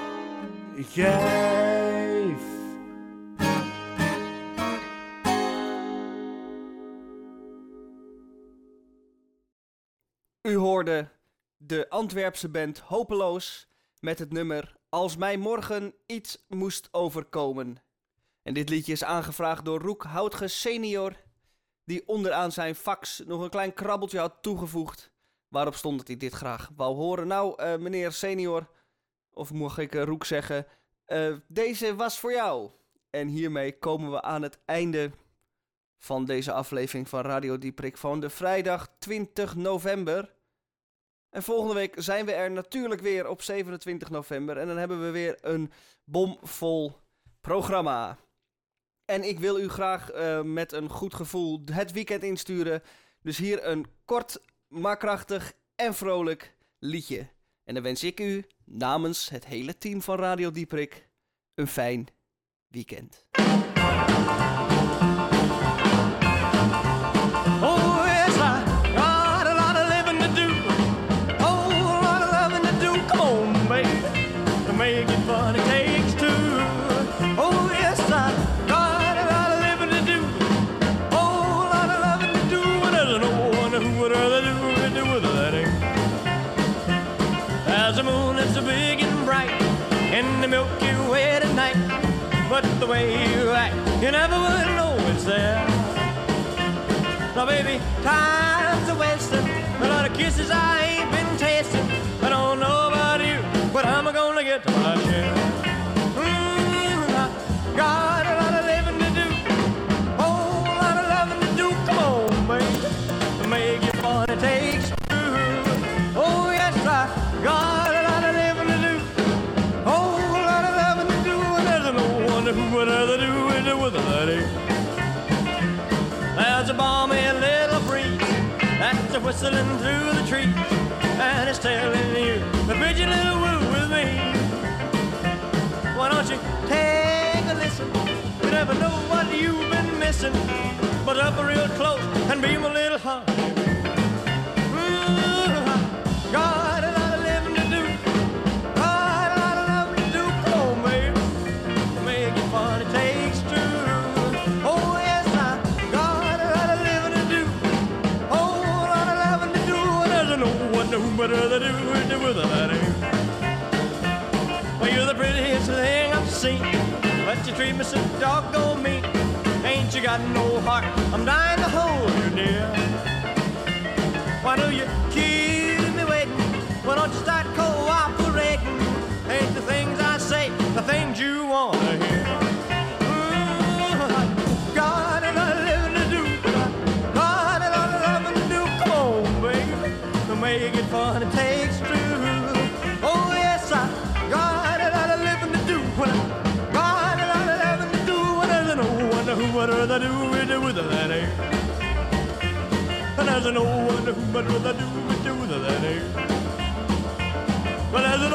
geef. U hoorde de Antwerpse band Hopeloos met het nummer Als mij morgen iets moest overkomen. En dit liedje is aangevraagd door Roek Houtge senior, die onderaan zijn fax nog een klein krabbeltje had toegevoegd. Waarop stond dat hij dit graag wou horen. Nou, uh, meneer senior, of mag ik uh, Roek zeggen, uh, deze was voor jou. En hiermee komen we aan het einde van deze aflevering van Radio Dieprik van de vrijdag 20 november. En volgende week zijn we er natuurlijk weer op 27 november. En dan hebben we weer een bomvol programma. En ik wil u graag eh, met een goed gevoel het weekend insturen. Dus hier een kort, maar krachtig en vrolijk liedje. En dan wens ik u namens het hele team van Radio Dieprik een fijn weekend. Kisses I never know what you've been missing, but up real close and be a little I got a lot of living to do. A lot of to do. Baby. Make it it. Oh, yes, I got a lot of living to do. Oh, lot of loving to do. No better to do lady. Well, you're the prettiest thing I've seen. But you treat me so doggone mean. Ain't you got no heart? I'm dying to hold you, dear. Why do you keep me waiting? Why don't you start cooperating? Ain't the things I say the things you want to hear? Ooh, I got a lot of living to do. Got a lot of loving to do. Come on, baby. Make it fun, it takes better I do it do than air. And one do it do than air. But there's